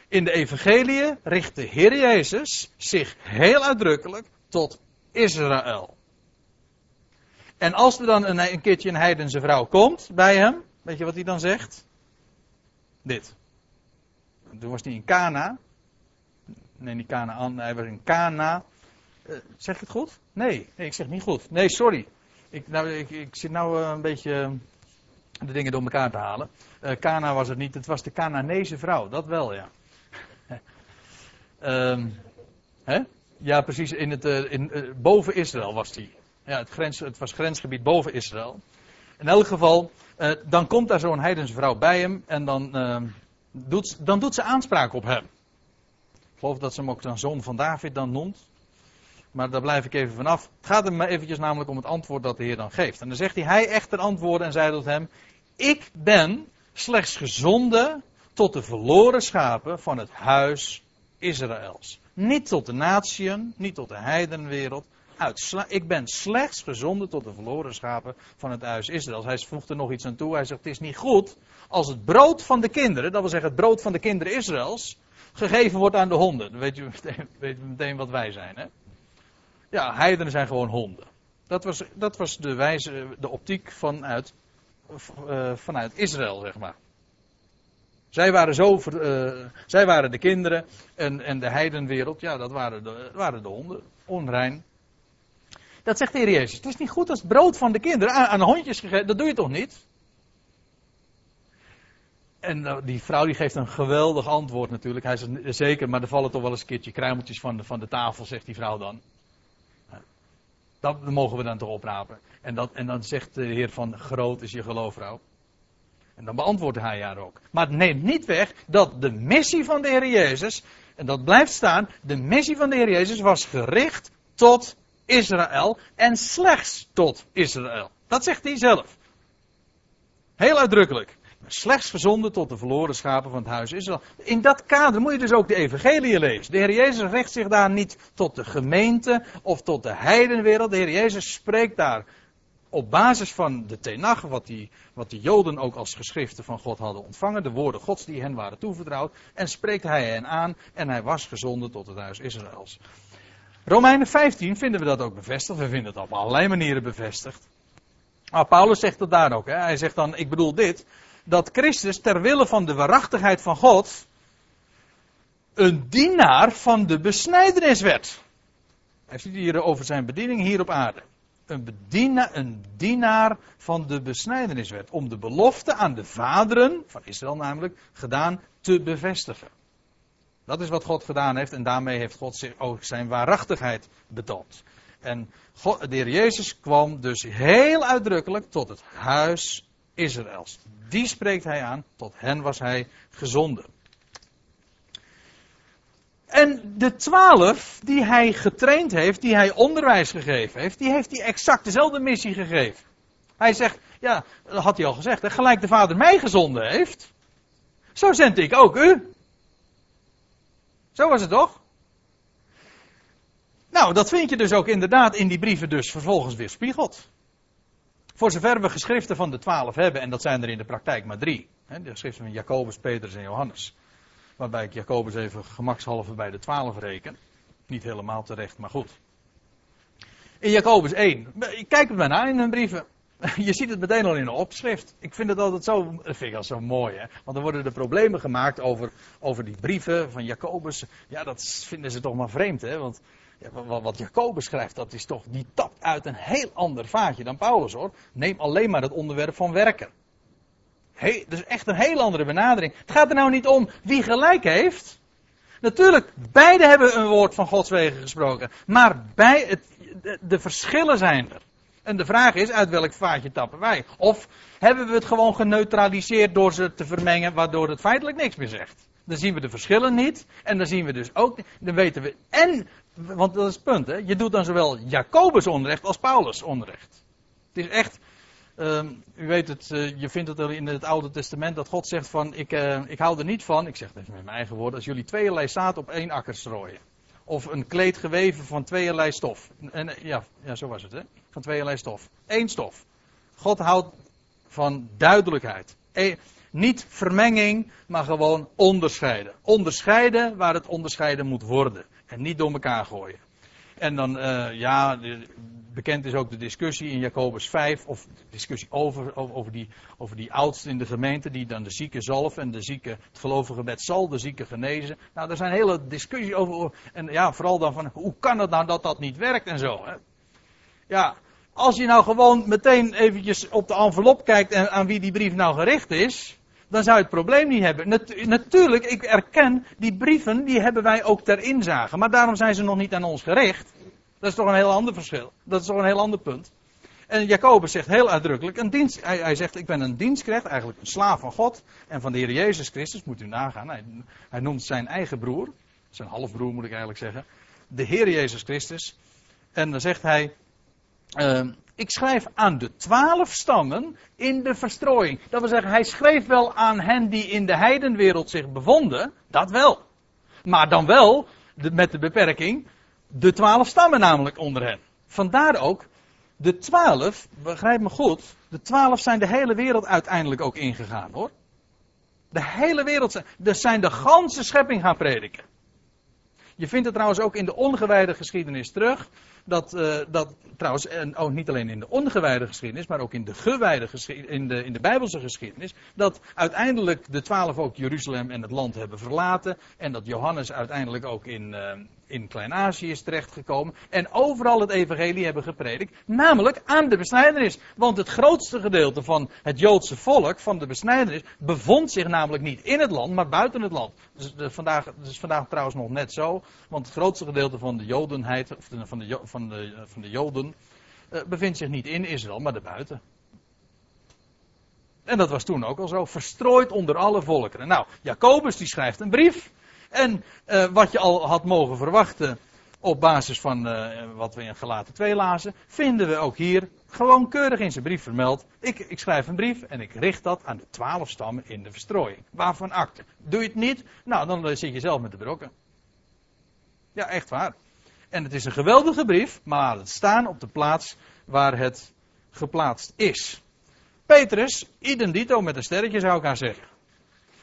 In de Evangelie richt de Heer Jezus zich heel uitdrukkelijk tot Israël. En als er dan een, een keertje een heidense vrouw komt bij hem, weet je wat hij dan zegt? Dit. Toen was hij in Cana. Nee, niet Cana, hij was in Cana. Uh, zeg ik het goed? Nee, nee, ik zeg niet goed. Nee, sorry. Ik, nou, ik, ik zit nou uh, een beetje de dingen door elkaar te halen. Uh, Cana was het niet, het was de Canaanese vrouw, dat wel, ja. um, hè? Ja, precies, in het, in, boven Israël was die. Ja, het, grens, het was grensgebied boven Israël. In elk geval, dan komt daar zo'n heidense vrouw bij hem en dan ehm, doet, dan doet ze aanspraak op hem. Ik geloof dat ze hem ook dan zoon van David dan noemt. Maar daar blijf ik even vanaf. Het gaat hem eventjes namelijk om het antwoord dat de Heer dan geeft. En dan zegt hij, hij echter antwoordde en zei tot hem, ik ben slechts gezonden tot de verloren schapen van het huis Israëls. Niet tot de natieën, niet tot de heidenwereld. Ik ben slechts gezonden tot de verloren schapen van het huis Israëls. Hij voegt er nog iets aan toe. Hij zegt, het is niet goed als het brood van de kinderen, dat wil zeggen het brood van de kinderen Israëls, gegeven wordt aan de honden. Dan weet je meteen, weet meteen wat wij zijn. Hè? Ja, heidenen zijn gewoon honden. Dat was, dat was de wijze, de optiek vanuit, uh, vanuit Israël, zeg maar. Zij waren, zo, uh, zij waren de kinderen en, en de heidenwereld, ja, dat waren de, waren de honden. Onrein. Dat zegt de Heer Jezus. Het is niet goed als brood van de kinderen aan, aan hondjes gegeven. Dat doe je toch niet? En uh, die vrouw die geeft een geweldig antwoord natuurlijk. Hij zegt zeker, maar er vallen toch wel eens een keertje kruimeltjes van de, van de tafel, zegt die vrouw dan. Dat mogen we dan toch oprapen. En, dat, en dan zegt de Heer van, groot is je geloof, vrouw. En dan beantwoordt hij haar ook. Maar het neemt niet weg dat de missie van de Heer Jezus, en dat blijft staan, de missie van de Heer Jezus was gericht tot Israël en slechts tot Israël. Dat zegt hij zelf. Heel uitdrukkelijk slechts gezonden tot de verloren schapen van het huis Israël. In dat kader moet je dus ook de evangelie lezen. De Heer Jezus richt zich daar niet tot de gemeente of tot de heidenwereld. De Heer Jezus spreekt daar op basis van de Tenach, wat, die, wat de Joden ook als geschriften van God hadden ontvangen, de woorden Gods die hen waren toevertrouwd, en spreekt hij hen aan en hij was gezonden tot het huis Israëls. Romeinen 15 vinden we dat ook bevestigd. We vinden het op allerlei manieren bevestigd. Maar Paulus zegt het daar ook. Hè. Hij zegt dan, ik bedoel dit, dat Christus ter wille van de waarachtigheid van God een dienaar van de besnijdenis werd. Hij ziet hier over zijn bediening hier op aarde. een, bedienaar, een dienaar van de besnijdeniswet. Om de belofte aan de vaderen, van Israël namelijk, gedaan te bevestigen. Dat is wat God gedaan heeft en daarmee heeft God zich ook zijn waarachtigheid betoond. En God, de heer Jezus kwam dus heel uitdrukkelijk tot het huis Israëls. Die spreekt hij aan, tot hen was hij gezonden. En de twaalf die hij getraind heeft, die hij onderwijs gegeven heeft, die heeft hij exact dezelfde missie gegeven. Hij zegt, ja, dat had hij al gezegd, gelijk de Vader mij gezonden heeft, zo zend ik ook u. Zo was het toch? Nou, dat vind je dus ook inderdaad in die brieven dus vervolgens weer spiegeld. Voor zover we geschriften van de twaalf hebben, en dat zijn er in de praktijk maar drie. Hè, de geschriften van Jacobus, Petrus en Johannes. Waarbij ik Jacobus even gemakshalve bij de twaalf reken. Niet helemaal terecht, maar goed. In Jacobus 1. Kijk het maar na in hun brieven. Je ziet het meteen al in de opschrift. Ik vind het altijd zo, vind ik al zo mooi, hè. Want dan worden er problemen gemaakt over, over die brieven van Jacobus. Ja, dat vinden ze toch maar vreemd, hè. Want ja, wat, Jacobus schrijft, dat is toch, die tapt uit een heel ander vaatje dan Paulus, hoor. Neem alleen maar het onderwerp van werken. Dat is echt een heel andere benadering. Het gaat er nou niet om wie gelijk heeft. Natuurlijk, beide hebben een woord van Gods wegen gesproken. Maar bij het, de, de, verschillen zijn er. En de vraag is, uit welk vaatje tappen wij? Of hebben we het gewoon geneutraliseerd door ze te vermengen, waardoor het feitelijk niks meer zegt? Dan zien we de verschillen niet. En dan zien we dus ook, dan weten we, en, want dat is het punt, hè, je doet dan zowel Jacobus onrecht als Paulus onrecht. Het is echt, Um, u weet het, uh, je vindt het in het Oude Testament dat God zegt van, ik, uh, ik hou er niet van, ik zeg het even met mijn eigen woorden, als jullie tweeërlei zaad op één akker strooien. Of een kleed geweven van tweeërlei stof. En, uh, ja, ja, zo was het hè, van tweeërlei stof. Eén stof. God houdt van duidelijkheid. E niet vermenging, maar gewoon onderscheiden. Onderscheiden waar het onderscheiden moet worden. En niet door elkaar gooien. En dan, ja, bekend is ook de discussie in Jacobus 5, of discussie over, over, die, over die oudsten in de gemeente, die dan de zieke zalf en de zieke, het gelovige wet zal de zieke genezen. Nou, er zijn hele discussies over, en ja, vooral dan van, hoe kan het nou dat dat niet werkt en zo. Hè? Ja, als je nou gewoon meteen eventjes op de envelop kijkt en aan wie die brief nou gericht is, dan zou je het probleem niet hebben. natuurlijk, ik erken, die brieven, die hebben wij ook ter inzage, maar daarom zijn ze nog niet aan ons gericht. Dat is toch een heel ander verschil. Dat is toch een heel ander punt. En Jacobus zegt heel uitdrukkelijk, een dienst, hij, zegt ik ben een dienstknecht, eigenlijk een slaaf van God en van de Heer Jezus Christus, moet u nagaan. Hij, hij noemt zijn eigen broer, zijn halfbroer moet ik eigenlijk zeggen, de Heer Jezus Christus. En dan zegt hij, uh, ik schrijf aan de twaalf stammen in de verstrooiing. Dat wil zeggen, hij schreef wel aan hen die in de heidenwereld zich bevonden, dat wel. Maar dan wel met de beperking, de twaalf stammen namelijk onder hen. Vandaar ook, de twaalf, begrijp me goed, de twaalf zijn de hele wereld uiteindelijk ook ingegaan hoor. De hele wereld, zijn, dus zijn de ganse schepping gaan prediken. Je vindt het trouwens ook in de ongewijde geschiedenis terug. Dat, uh, dat trouwens, en ook niet alleen in de ongewijde geschiedenis, maar ook in de gewijde geschiedenis, in de, in de Bijbelse geschiedenis. Dat uiteindelijk de twaalf ook Jeruzalem en het land hebben verlaten. En dat Johannes uiteindelijk ook in, uh, in Klein-Azië is terechtgekomen. En overal het evangelie hebben gepredikt. Namelijk aan de besnijdenis. Want het grootste gedeelte van het Joodse volk, van de besnijdenis, bevond zich namelijk niet in het land, maar buiten het land. Dus de, vandaag, is vandaag trouwens nog net zo. Want het grootste gedeelte van de Jodenheid, of van, de, van, de, van de Joden, uh, bevindt zich niet in Israël, maar daarbuiten. En dat was toen ook al zo, verstrooid onder alle volkeren. Nou, Jacobus die schrijft een brief. En uh, wat je al had mogen verwachten op basis van uh, wat we in Gelaten 2 lazen, vinden we ook hier gewoon keurig in zijn brief vermeld. Ik, ik schrijf een brief en ik richt dat aan de twaalf stammen in de verstrooiing. Waarvan akte. Doe je het niet? Nou, dan uh, zit je zelf met de brokken. Ja, echt waar. En het is een geweldige brief, maar het staan op de plaats waar het geplaatst is. Petrus, idem dito met een sterretje zou ik aan zeggen.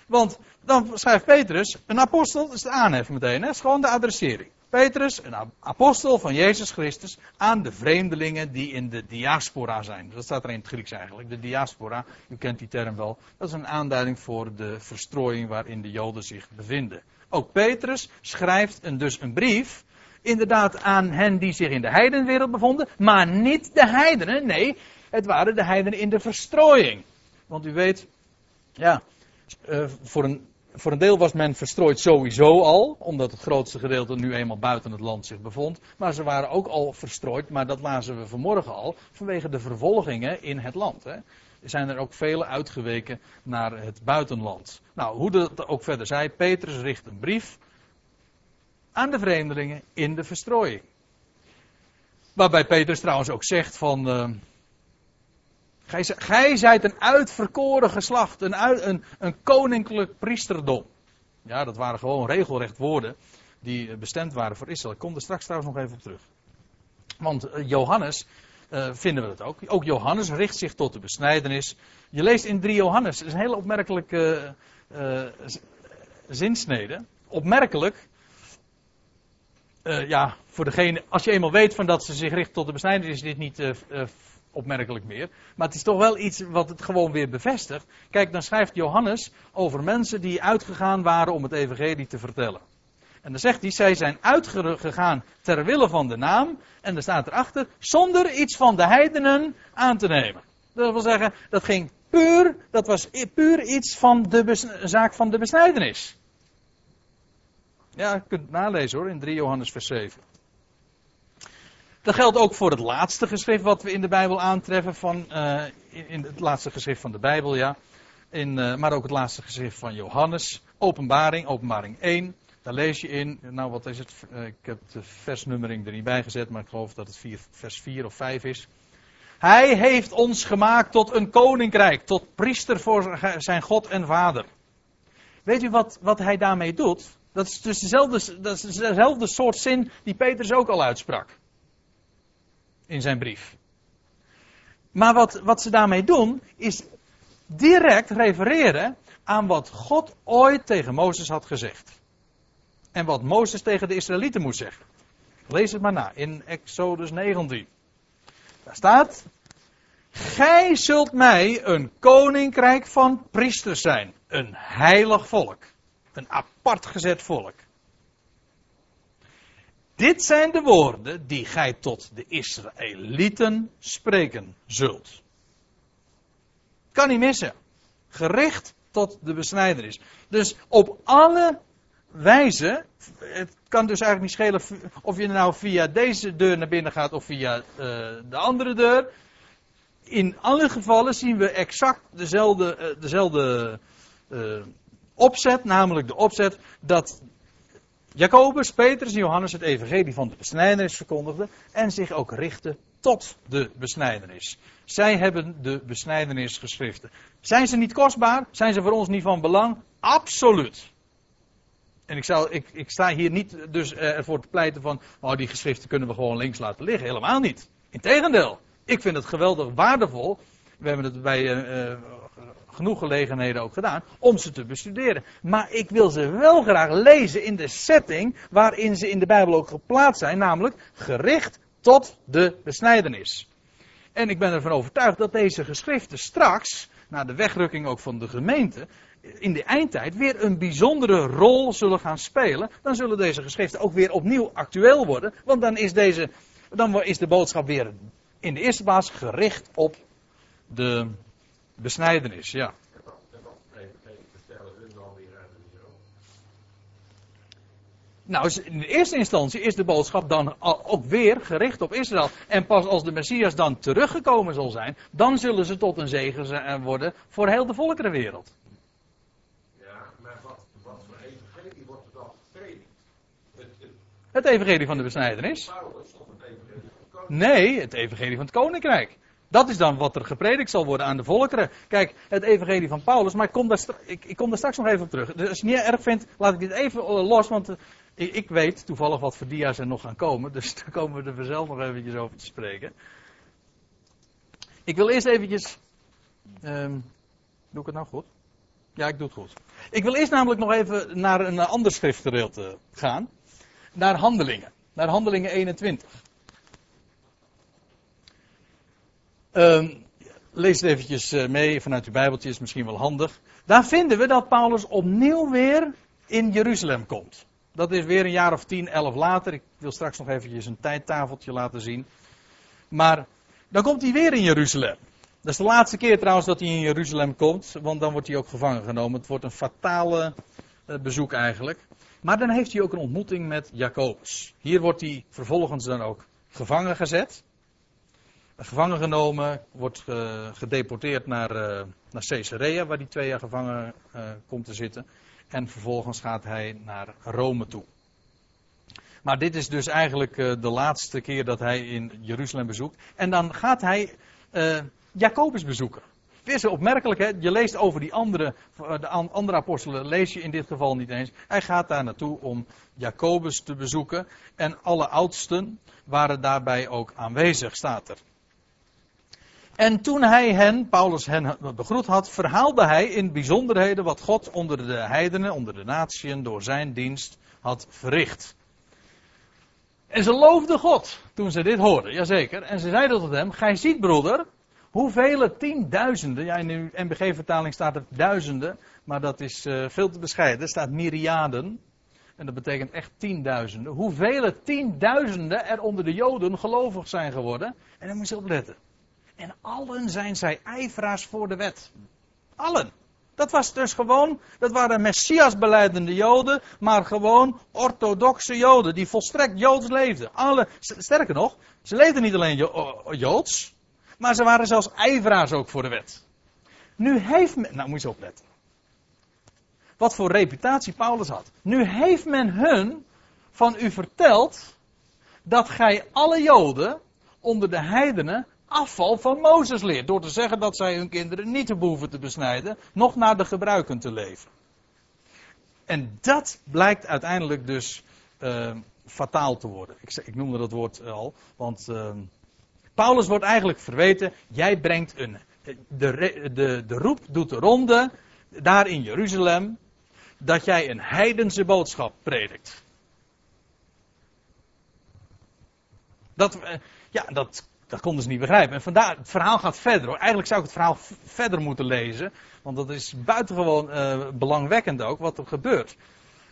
Want dan schrijft Petrus, een apostel, is de aanhef meteen, hè? is gewoon de adressering. Petrus, een apostel van Jezus Christus, aan de vreemdelingen die in de diaspora zijn. Dat staat er in het Grieks eigenlijk, de diaspora, u kent die term wel. Dat is een aanduiding voor de verstrooiing waarin de Joden zich bevinden. Ook Petrus schrijft een, dus een brief inderdaad aan hen die zich in de heidenwereld bevonden, maar niet de heidenen. Nee, het waren de heidenen in de verstrooiing. Want u weet, ja, eh, voor een, voor een deel was men verstrooid sowieso al, omdat het grootste gedeelte nu eenmaal buiten het land zich bevond. Maar ze waren ook al verstrooid, maar dat lazen we vanmorgen al, vanwege de vervolgingen in het land. Hè. Er zijn er ook vele uitgeweken naar het buitenland. Nou, hoe dat ook verder zij, Petrus richt een brief aan de vreemdelingen in de verstrooiing. Waarbij Petrus trouwens ook zegt van. Uh, gij, zijt een uitverkoren geslacht, een, een, een koninklijk priesterdom. Ja, dat waren gewoon regelrecht woorden die bestemd waren voor Israël. Ik kom er straks trouwens nog even op terug. Want uh, Johannes, uh, vinden we het ook. Ook Johannes richt zich tot de besnijdenis. Je leest in 3 Johannes, dat is een hele opmerkelijke uh, zinsnede. Opmerkelijk, ja, voor degene, als je eenmaal weet van dat ze zich richt tot de besnijdenis, is dit niet opmerkelijk meer. Maar het is toch wel iets wat het gewoon weer bevestigt. Kijk, dan schrijft Johannes over mensen die uitgegaan waren om het evangelie te vertellen. En dan zegt hij, zij zijn uitgegaan ter wille van de naam. En dan staat erachter, zonder iets van de heidenen aan te nemen. Dat wil zeggen, dat ging puur, dat was puur iets van de zaak van de besnijdenis. Ja, je kunt het nalezen hoor, in 3 Johannes vers 7. Dat geldt ook voor het laatste geschrift wat we in de Bijbel aantreffen, van, uh, in, het laatste geschrift van de Bijbel, ja. In, uh, maar ook het laatste geschrift van Johannes. Openbaring, openbaring 1. Daar lees je in, nou wat is het, uh, ik heb de versnummering er niet bij gezet, maar ik geloof dat het vers 4 of 5 is. Hij heeft ons gemaakt tot een koninkrijk, tot priester voor zijn God en Vader. Weet u wat, wat hij daarmee doet? Dat is dus dezelfde, dat is dezelfde soort zin die Petrus ook al uitsprak. In zijn brief. Maar wat, wat ze daarmee doen, is direct refereren aan wat God ooit tegen Mozes had gezegd. En wat Mozes tegen de Israëlieten moet zeggen. Lees het maar na in Exodus 19. Daar staat: Gij zult mij een koninkrijk van priesters zijn, een heilig volk. Een apart gezet volk. Dit zijn de woorden die gij tot de Israëlieten spreken zult. Kan niet missen. Gericht tot de besnijdenis. Dus op alle wijzen, het kan dus eigenlijk niet schelen of je nou via deze deur naar binnen gaat of via uh, de andere deur. In alle gevallen zien we exact dezelfde, uh, dezelfde uh, opzet, namelijk de opzet dat Jacobus, Petrus en Johannes het evangelie van de besnijdenis verkondigden en zich ook richtten tot de besnijdenis. Zij hebben de besnijdenis geschriften. Zijn ze niet kostbaar? Zijn ze voor ons niet van belang? Absoluut. En ik, ik, ik sta hier niet dus uh, ervoor te pleiten van, oh die geschriften kunnen we gewoon links laten liggen. Helemaal niet. Integendeel. Ik vind het geweldig waardevol. We hebben het bij uh, uh, genoeg gelegenheden ook gedaan om ze te bestuderen. Maar ik wil ze wel graag lezen in de setting waarin ze in de Bijbel ook geplaatst zijn, namelijk gericht tot de besnijdenis. En ik ben ervan overtuigd dat deze geschriften straks, na de wegrukking ook van de gemeente, in de eindtijd weer een bijzondere rol zullen gaan spelen. Dan zullen deze geschriften ook weer opnieuw actueel worden. Want dan is, deze, dan is de boodschap weer in de eerste plaats gericht op de Besnijdenis, ja. Nou, in de eerste instantie is de boodschap dan ook weer gericht op Israël. En pas als de Messias dan teruggekomen zal zijn, dan zullen ze tot een zegen worden voor heel de volkerenwereld. Ja, maar wat, wat voor evangelie wordt er dan gepredikt? Het, het, het evangelie van de besnijdenis. Nee, het evangelie van het koninkrijk. Dat is dan wat er gepredikt zal worden aan de volkeren. Kijk, het evangelie van Paulus, maar ik kom daar, ik, kom daar straks nog even op terug. Dus als je het niet erg vindt, laat ik dit even los, want uh, ik, weet toevallig wat voor dia's er nog gaan komen. Dus daar komen we er vanzelf nog eventjes over te spreken. Ik wil eerst eventjes... Um, doe ik het nou goed? Ja, ik doe het goed. Ik wil eerst namelijk nog even naar een ander schriftgedeelte gaan. Naar handelingen. Naar handelingen 21. Um, lees het eventjes uh, mee vanuit uw Bijbeltje, is misschien wel handig. Daar vinden we dat Paulus opnieuw weer in Jeruzalem komt. Dat is weer een jaar of 10, 11 later. Ik wil straks nog eventjes een tijdtafeltje laten zien. Maar dan komt hij weer in Jeruzalem. Dat is de laatste keer trouwens dat hij in Jeruzalem komt, want dan wordt hij ook gevangen genomen. Het wordt een fatale eh, bezoek eigenlijk. Maar dan heeft hij ook een ontmoeting met Jacobus. Hier wordt hij vervolgens dan ook gevangen gezet. Gevangen genomen, wordt uh, gedeporteerd naar, uh, naar Caesarea, waar hij twee jaar gevangen uh, komt te zitten. En vervolgens gaat hij naar Rome toe. Maar dit is dus eigenlijk de laatste keer dat hij in Jeruzalem bezoekt. En dan gaat hij Jacobus bezoeken. Het is opmerkelijk, hè? je leest over die andere, de andere apostelen, lees je in dit geval niet eens. Hij gaat daar naartoe om Jacobus te bezoeken. En alle oudsten waren daarbij ook aanwezig, staat er. En toen hij hen, Paulus hen begroet had, verhaalde hij in bijzonderheden wat God onder de heidenen, onder de natieën, door zijn dienst had verricht. En ze loofden God toen ze dit hoorden, jazeker. En ze zeiden tot hem, gij ziet broeder, hoeveel tienduizenden, ja in de NBG-vertaling staat er duizenden, maar dat is uh, veel te bescheiden, er staat myriaden. En dat betekent echt tienduizenden. Hoeveel tienduizenden er onder de Joden gelovig zijn geworden. En daar moet je op letten. En allen zijn zij ijveraars voor de wet. Allen. Dat was dus gewoon, dat waren Messias beleidende Joden, maar gewoon orthodoxe Joden die volstrekt Joods leefden. Alle, sterker nog, ze leefden niet alleen Joods, maar ze waren zelfs ijveraars ook voor de wet. Nu heeft men, nou moet je opletten. Wat voor reputatie Paulus had. Nu heeft men hun van u verteld dat gij alle Joden onder de heidenen afval van Mozes leert. Door te zeggen dat zij hun kinderen niet behoeven te besnijden, nog naar de gebruiken te leven. En dat blijkt uiteindelijk dus uh, fataal te worden. Ik, ik, noemde dat woord al, want uh, Paulus wordt eigenlijk verweten, jij brengt een. De, de, de roep doet de ronde, daar in Jeruzalem, dat jij een heidense boodschap predikt. Dat, uh, ja, dat dat konden ze niet begrijpen. En vandaar, het verhaal gaat verder hoor. Eigenlijk zou ik het verhaal verder moeten lezen. Want dat is buitengewoon uh, belangwekkend ook wat er gebeurt.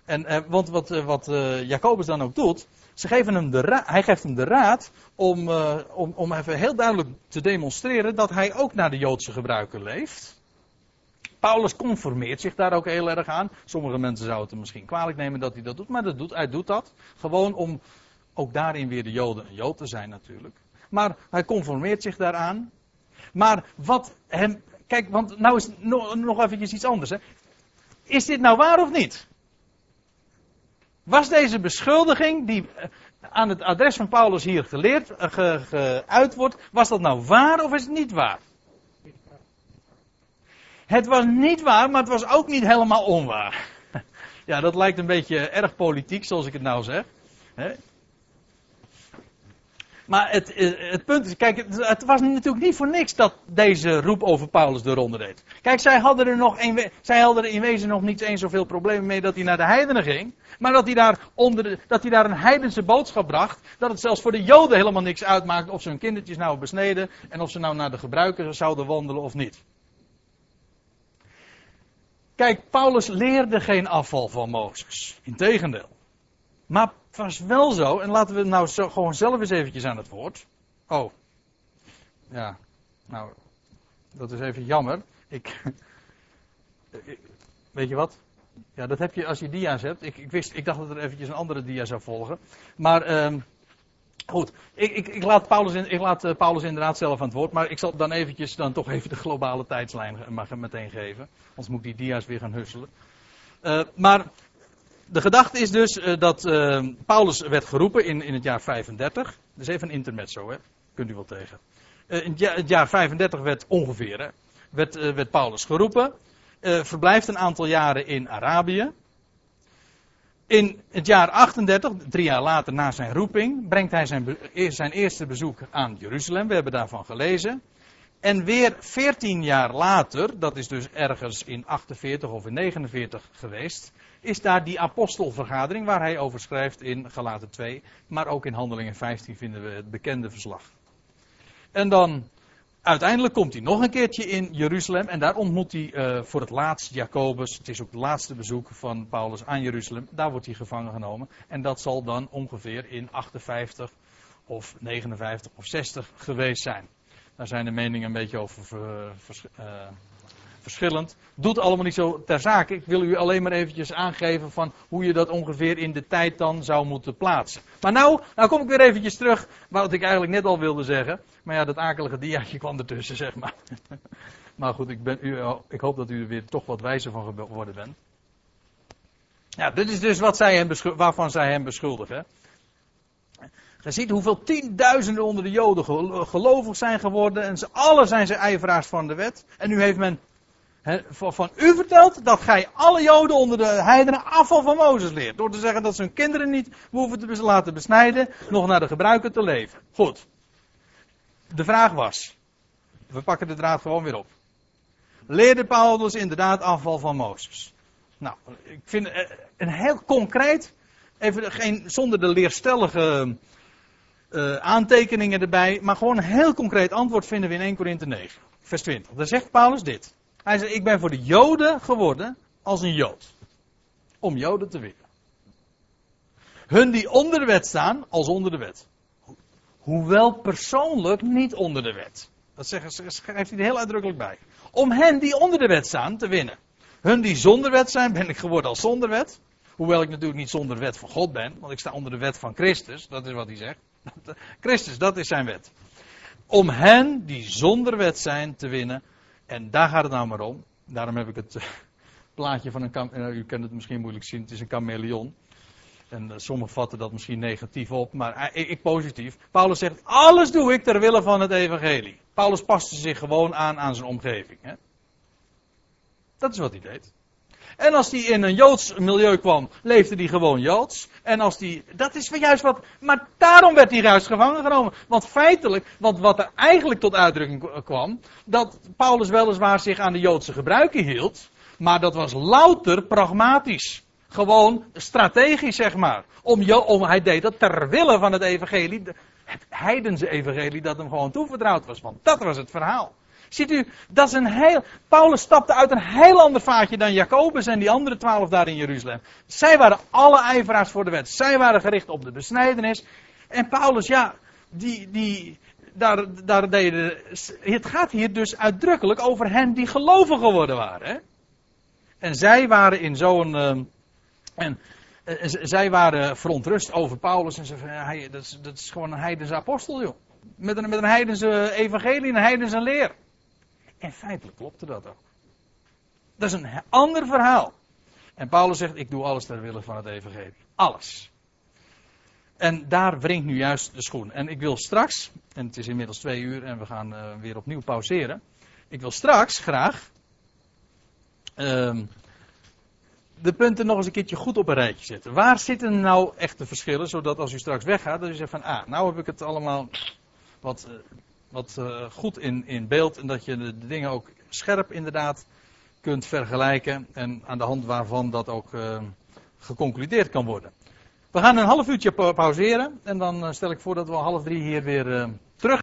En, uh, want wat, uh, Jacobus dan ook doet. Ze geven hem de hij geeft hem de raad om, om, om even heel duidelijk te demonstreren dat hij ook naar de Joodse gebruiken leeft. Paulus conformeert zich daar ook heel erg aan. Sommige mensen zouden het misschien kwalijk nemen dat hij dat doet, maar dat doet, hij doet dat. Gewoon om ook daarin weer de Joden een Jood te zijn natuurlijk maar hij conformeert zich daaraan. Maar wat hem. Kijk, want nou is nog, nog eventjes iets anders. Hè. Is dit nou waar of niet? Was deze beschuldiging die eh, aan het adres van Paulus hier geleerd, uh, geuit wordt, was dat nou waar of is het niet waar? Het was niet waar, maar het was ook niet helemaal onwaar. Ja, dat lijkt een beetje erg politiek, zoals ik het nou zeg. Maar het, eh, het punt is, kijk, het, was natuurlijk niet voor niks dat deze roep over Paulus de ronde deed. Kijk, zij hadden er nog een, zij hadden er in wezen nog niet eens zoveel problemen mee dat hij naar de heidenen ging. Maar dat hij, daar onder de, dat hij daar een heidense boodschap bracht. Dat het zelfs voor de Joden helemaal niks uitmaakt of ze hun kindertjes nou besneden. En of ze nou naar de gebruiken zouden wandelen of niet. Kijk, Paulus leerde geen afval van Mozes. Integendeel. Maar het was wel zo, en laten we nou zo, gewoon zelf eens eventjes aan het woord. Oh, ja, nou, dat is even jammer. Ik, weet je wat? Ja, dat heb je als je dia's hebt. Ik, ik, wist, ik dacht dat er eventjes een andere dia zou volgen. Maar, um, goed. Ik, ik, ik, laat Paulus in, ik laat uh, Paulus inderdaad zelf aan het woord. Maar ik zal dan eventjes dan toch even de globale tijdslijn mag meteen geven. Anders moet ik die dia's weer gaan husselen. Uh, maar de gedachte is dus uh, dat uh, Paulus werd geroepen in, in het jaar 35. Dus even een intermezzo, hè. Kunt u wel tegen. Uh, in het jaar, het jaar, 35 werd ongeveer, hè, werd, werd Paulus geroepen. verblijft een aantal jaren in Arabië. In het jaar 38, drie jaar later na zijn roeping, brengt hij zijn, zijn eerste bezoek aan Jeruzalem. We hebben daarvan gelezen. En weer 14 jaar later, dat is dus ergens in 48 of in 49 geweest, is daar die apostelvergadering waar hij over schrijft in Galaten 2. Maar ook in Handelingen 15 vinden we het bekende verslag. En dan uiteindelijk komt hij nog een keertje in Jeruzalem en daar ontmoet hij uh, voor het laatst Jacobus. Het is ook het laatste bezoek van Paulus aan Jeruzalem. Daar wordt hij gevangen genomen. En dat zal dan ongeveer in 58 of 59 of 60 geweest zijn. Daar zijn de meningen een beetje over uh, verschillend. Doet allemaal niet zo ter zake. Ik wil u alleen maar eventjes aangeven van hoe je dat ongeveer in de tijd dan zou moeten plaatsen. Maar nou, nou kom ik weer eventjes terug wat ik eigenlijk net al wilde zeggen. Maar ja, dat akelige diaatje kwam ertussen, zeg maar. maar goed, ik, ben, u, ik hoop dat u er weer toch wat wijzer van geworden bent. Ja, dit is dus wat zij hem waarvan zij hem beschuldigen. Je ziet hoeveel tienduizenden onder de Joden gelovig zijn geworden. En ze alle zijn ze ijveraars van de wet. En nu heeft men van u vertelt dat gij alle Joden onder de heidenen afval van Mozes leert. Door te zeggen dat ze hun kinderen niet hoeven te laten besnijden, nog naar de gebruiken te leven. Goed. De vraag was, we pakken de draad gewoon weer op. Leerde Paulus inderdaad afval van Mozes? Nou, ik vind eh, een heel concreet, even geen, zonder de leerstellige uh, aantekeningen erbij, maar gewoon een heel concreet antwoord vinden we in 1 Korinthe 9, vers 20. Daar zegt Paulus dit. Hij zei, ik ben voor de Joden geworden als een Jood. Om Joden te winnen. Hun die onder de wet staan, als onder de wet. Hoewel persoonlijk niet onder de wet. Dat schrijft hij er heel uitdrukkelijk bij. Om hen die onder de wet staan te winnen. Hun die zonder wet zijn, ben ik geworden als zonder wet. Hoewel ik natuurlijk niet zonder wet van God ben, want ik sta onder de wet van Christus. Dat is wat hij zegt. Christus, dat is zijn wet. Om hen die zonder wet zijn te winnen, en daar gaat het nou maar om. Daarom heb ik het eh, plaatje van een uh, u kent het misschien moeilijk zien, het is een chameleon. En uh, sommigen vatten dat misschien negatief op, maar ik, ik, positief. Paulus zegt, alles doe ik ter wille van het evangelie. Paulus paste zich gewoon aan aan zijn omgeving. Hè? Dat is wat hij deed. En als hij in een Joods milieu kwam, leefde hij gewoon Joods. En als hij, dat is juist wat, maar daarom werd hij juist gevangen genomen. Want feitelijk, want wat er eigenlijk tot uitdrukking kwam, dat Paulus weliswaar zich aan de Joodse gebruiken hield, maar dat was louter pragmatisch. Gewoon strategisch, zeg maar. Om, om, hij deed dat ter wille van het evangelie, het heidense evangelie dat hem gewoon toevertrouwd was. Want dat was het verhaal. Ziet u, dat is een heel. Paulus stapte uit een heel ander vaatje dan Jacobus en die andere twaalf daar in Jeruzalem. Zij waren alle ijveraars voor de wet. Zij waren gericht op de besnijdenis. En Paulus, ja, die, die, daar, daar deden. Het gaat hier dus uitdrukkelijk over hen die gelovig geworden waren. Hè? En zij waren in zo'n. Uh, en uh, zij waren verontrust over Paulus. En ze hij, dat, is, dat is gewoon een heidense apostel, joh. Met een, met een heidense evangelie, een heidense leer. En feitelijk klopte dat ook. Dat is een ander verhaal. En Paulus zegt: Ik doe alles ter wille van het Evangelie. Alles. En daar wringt nu juist de schoen. En ik wil straks, en het is inmiddels twee uur en we gaan uh, weer opnieuw pauzeren. Ik wil straks graag uh, de punten nog eens een keertje goed op een rijtje zetten. Waar zitten nou echt de verschillen, zodat als u straks weggaat, dat u zegt van, ah, nou heb ik het allemaal wat uh, wat uh, goed in, in beeld. En dat je de, dingen ook scherp inderdaad kunt vergelijken. En aan de hand waarvan dat ook uh, geconcludeerd kan worden. We gaan een half uurtje pauzeren. En dan uh, stel ik voor dat we half drie hier weer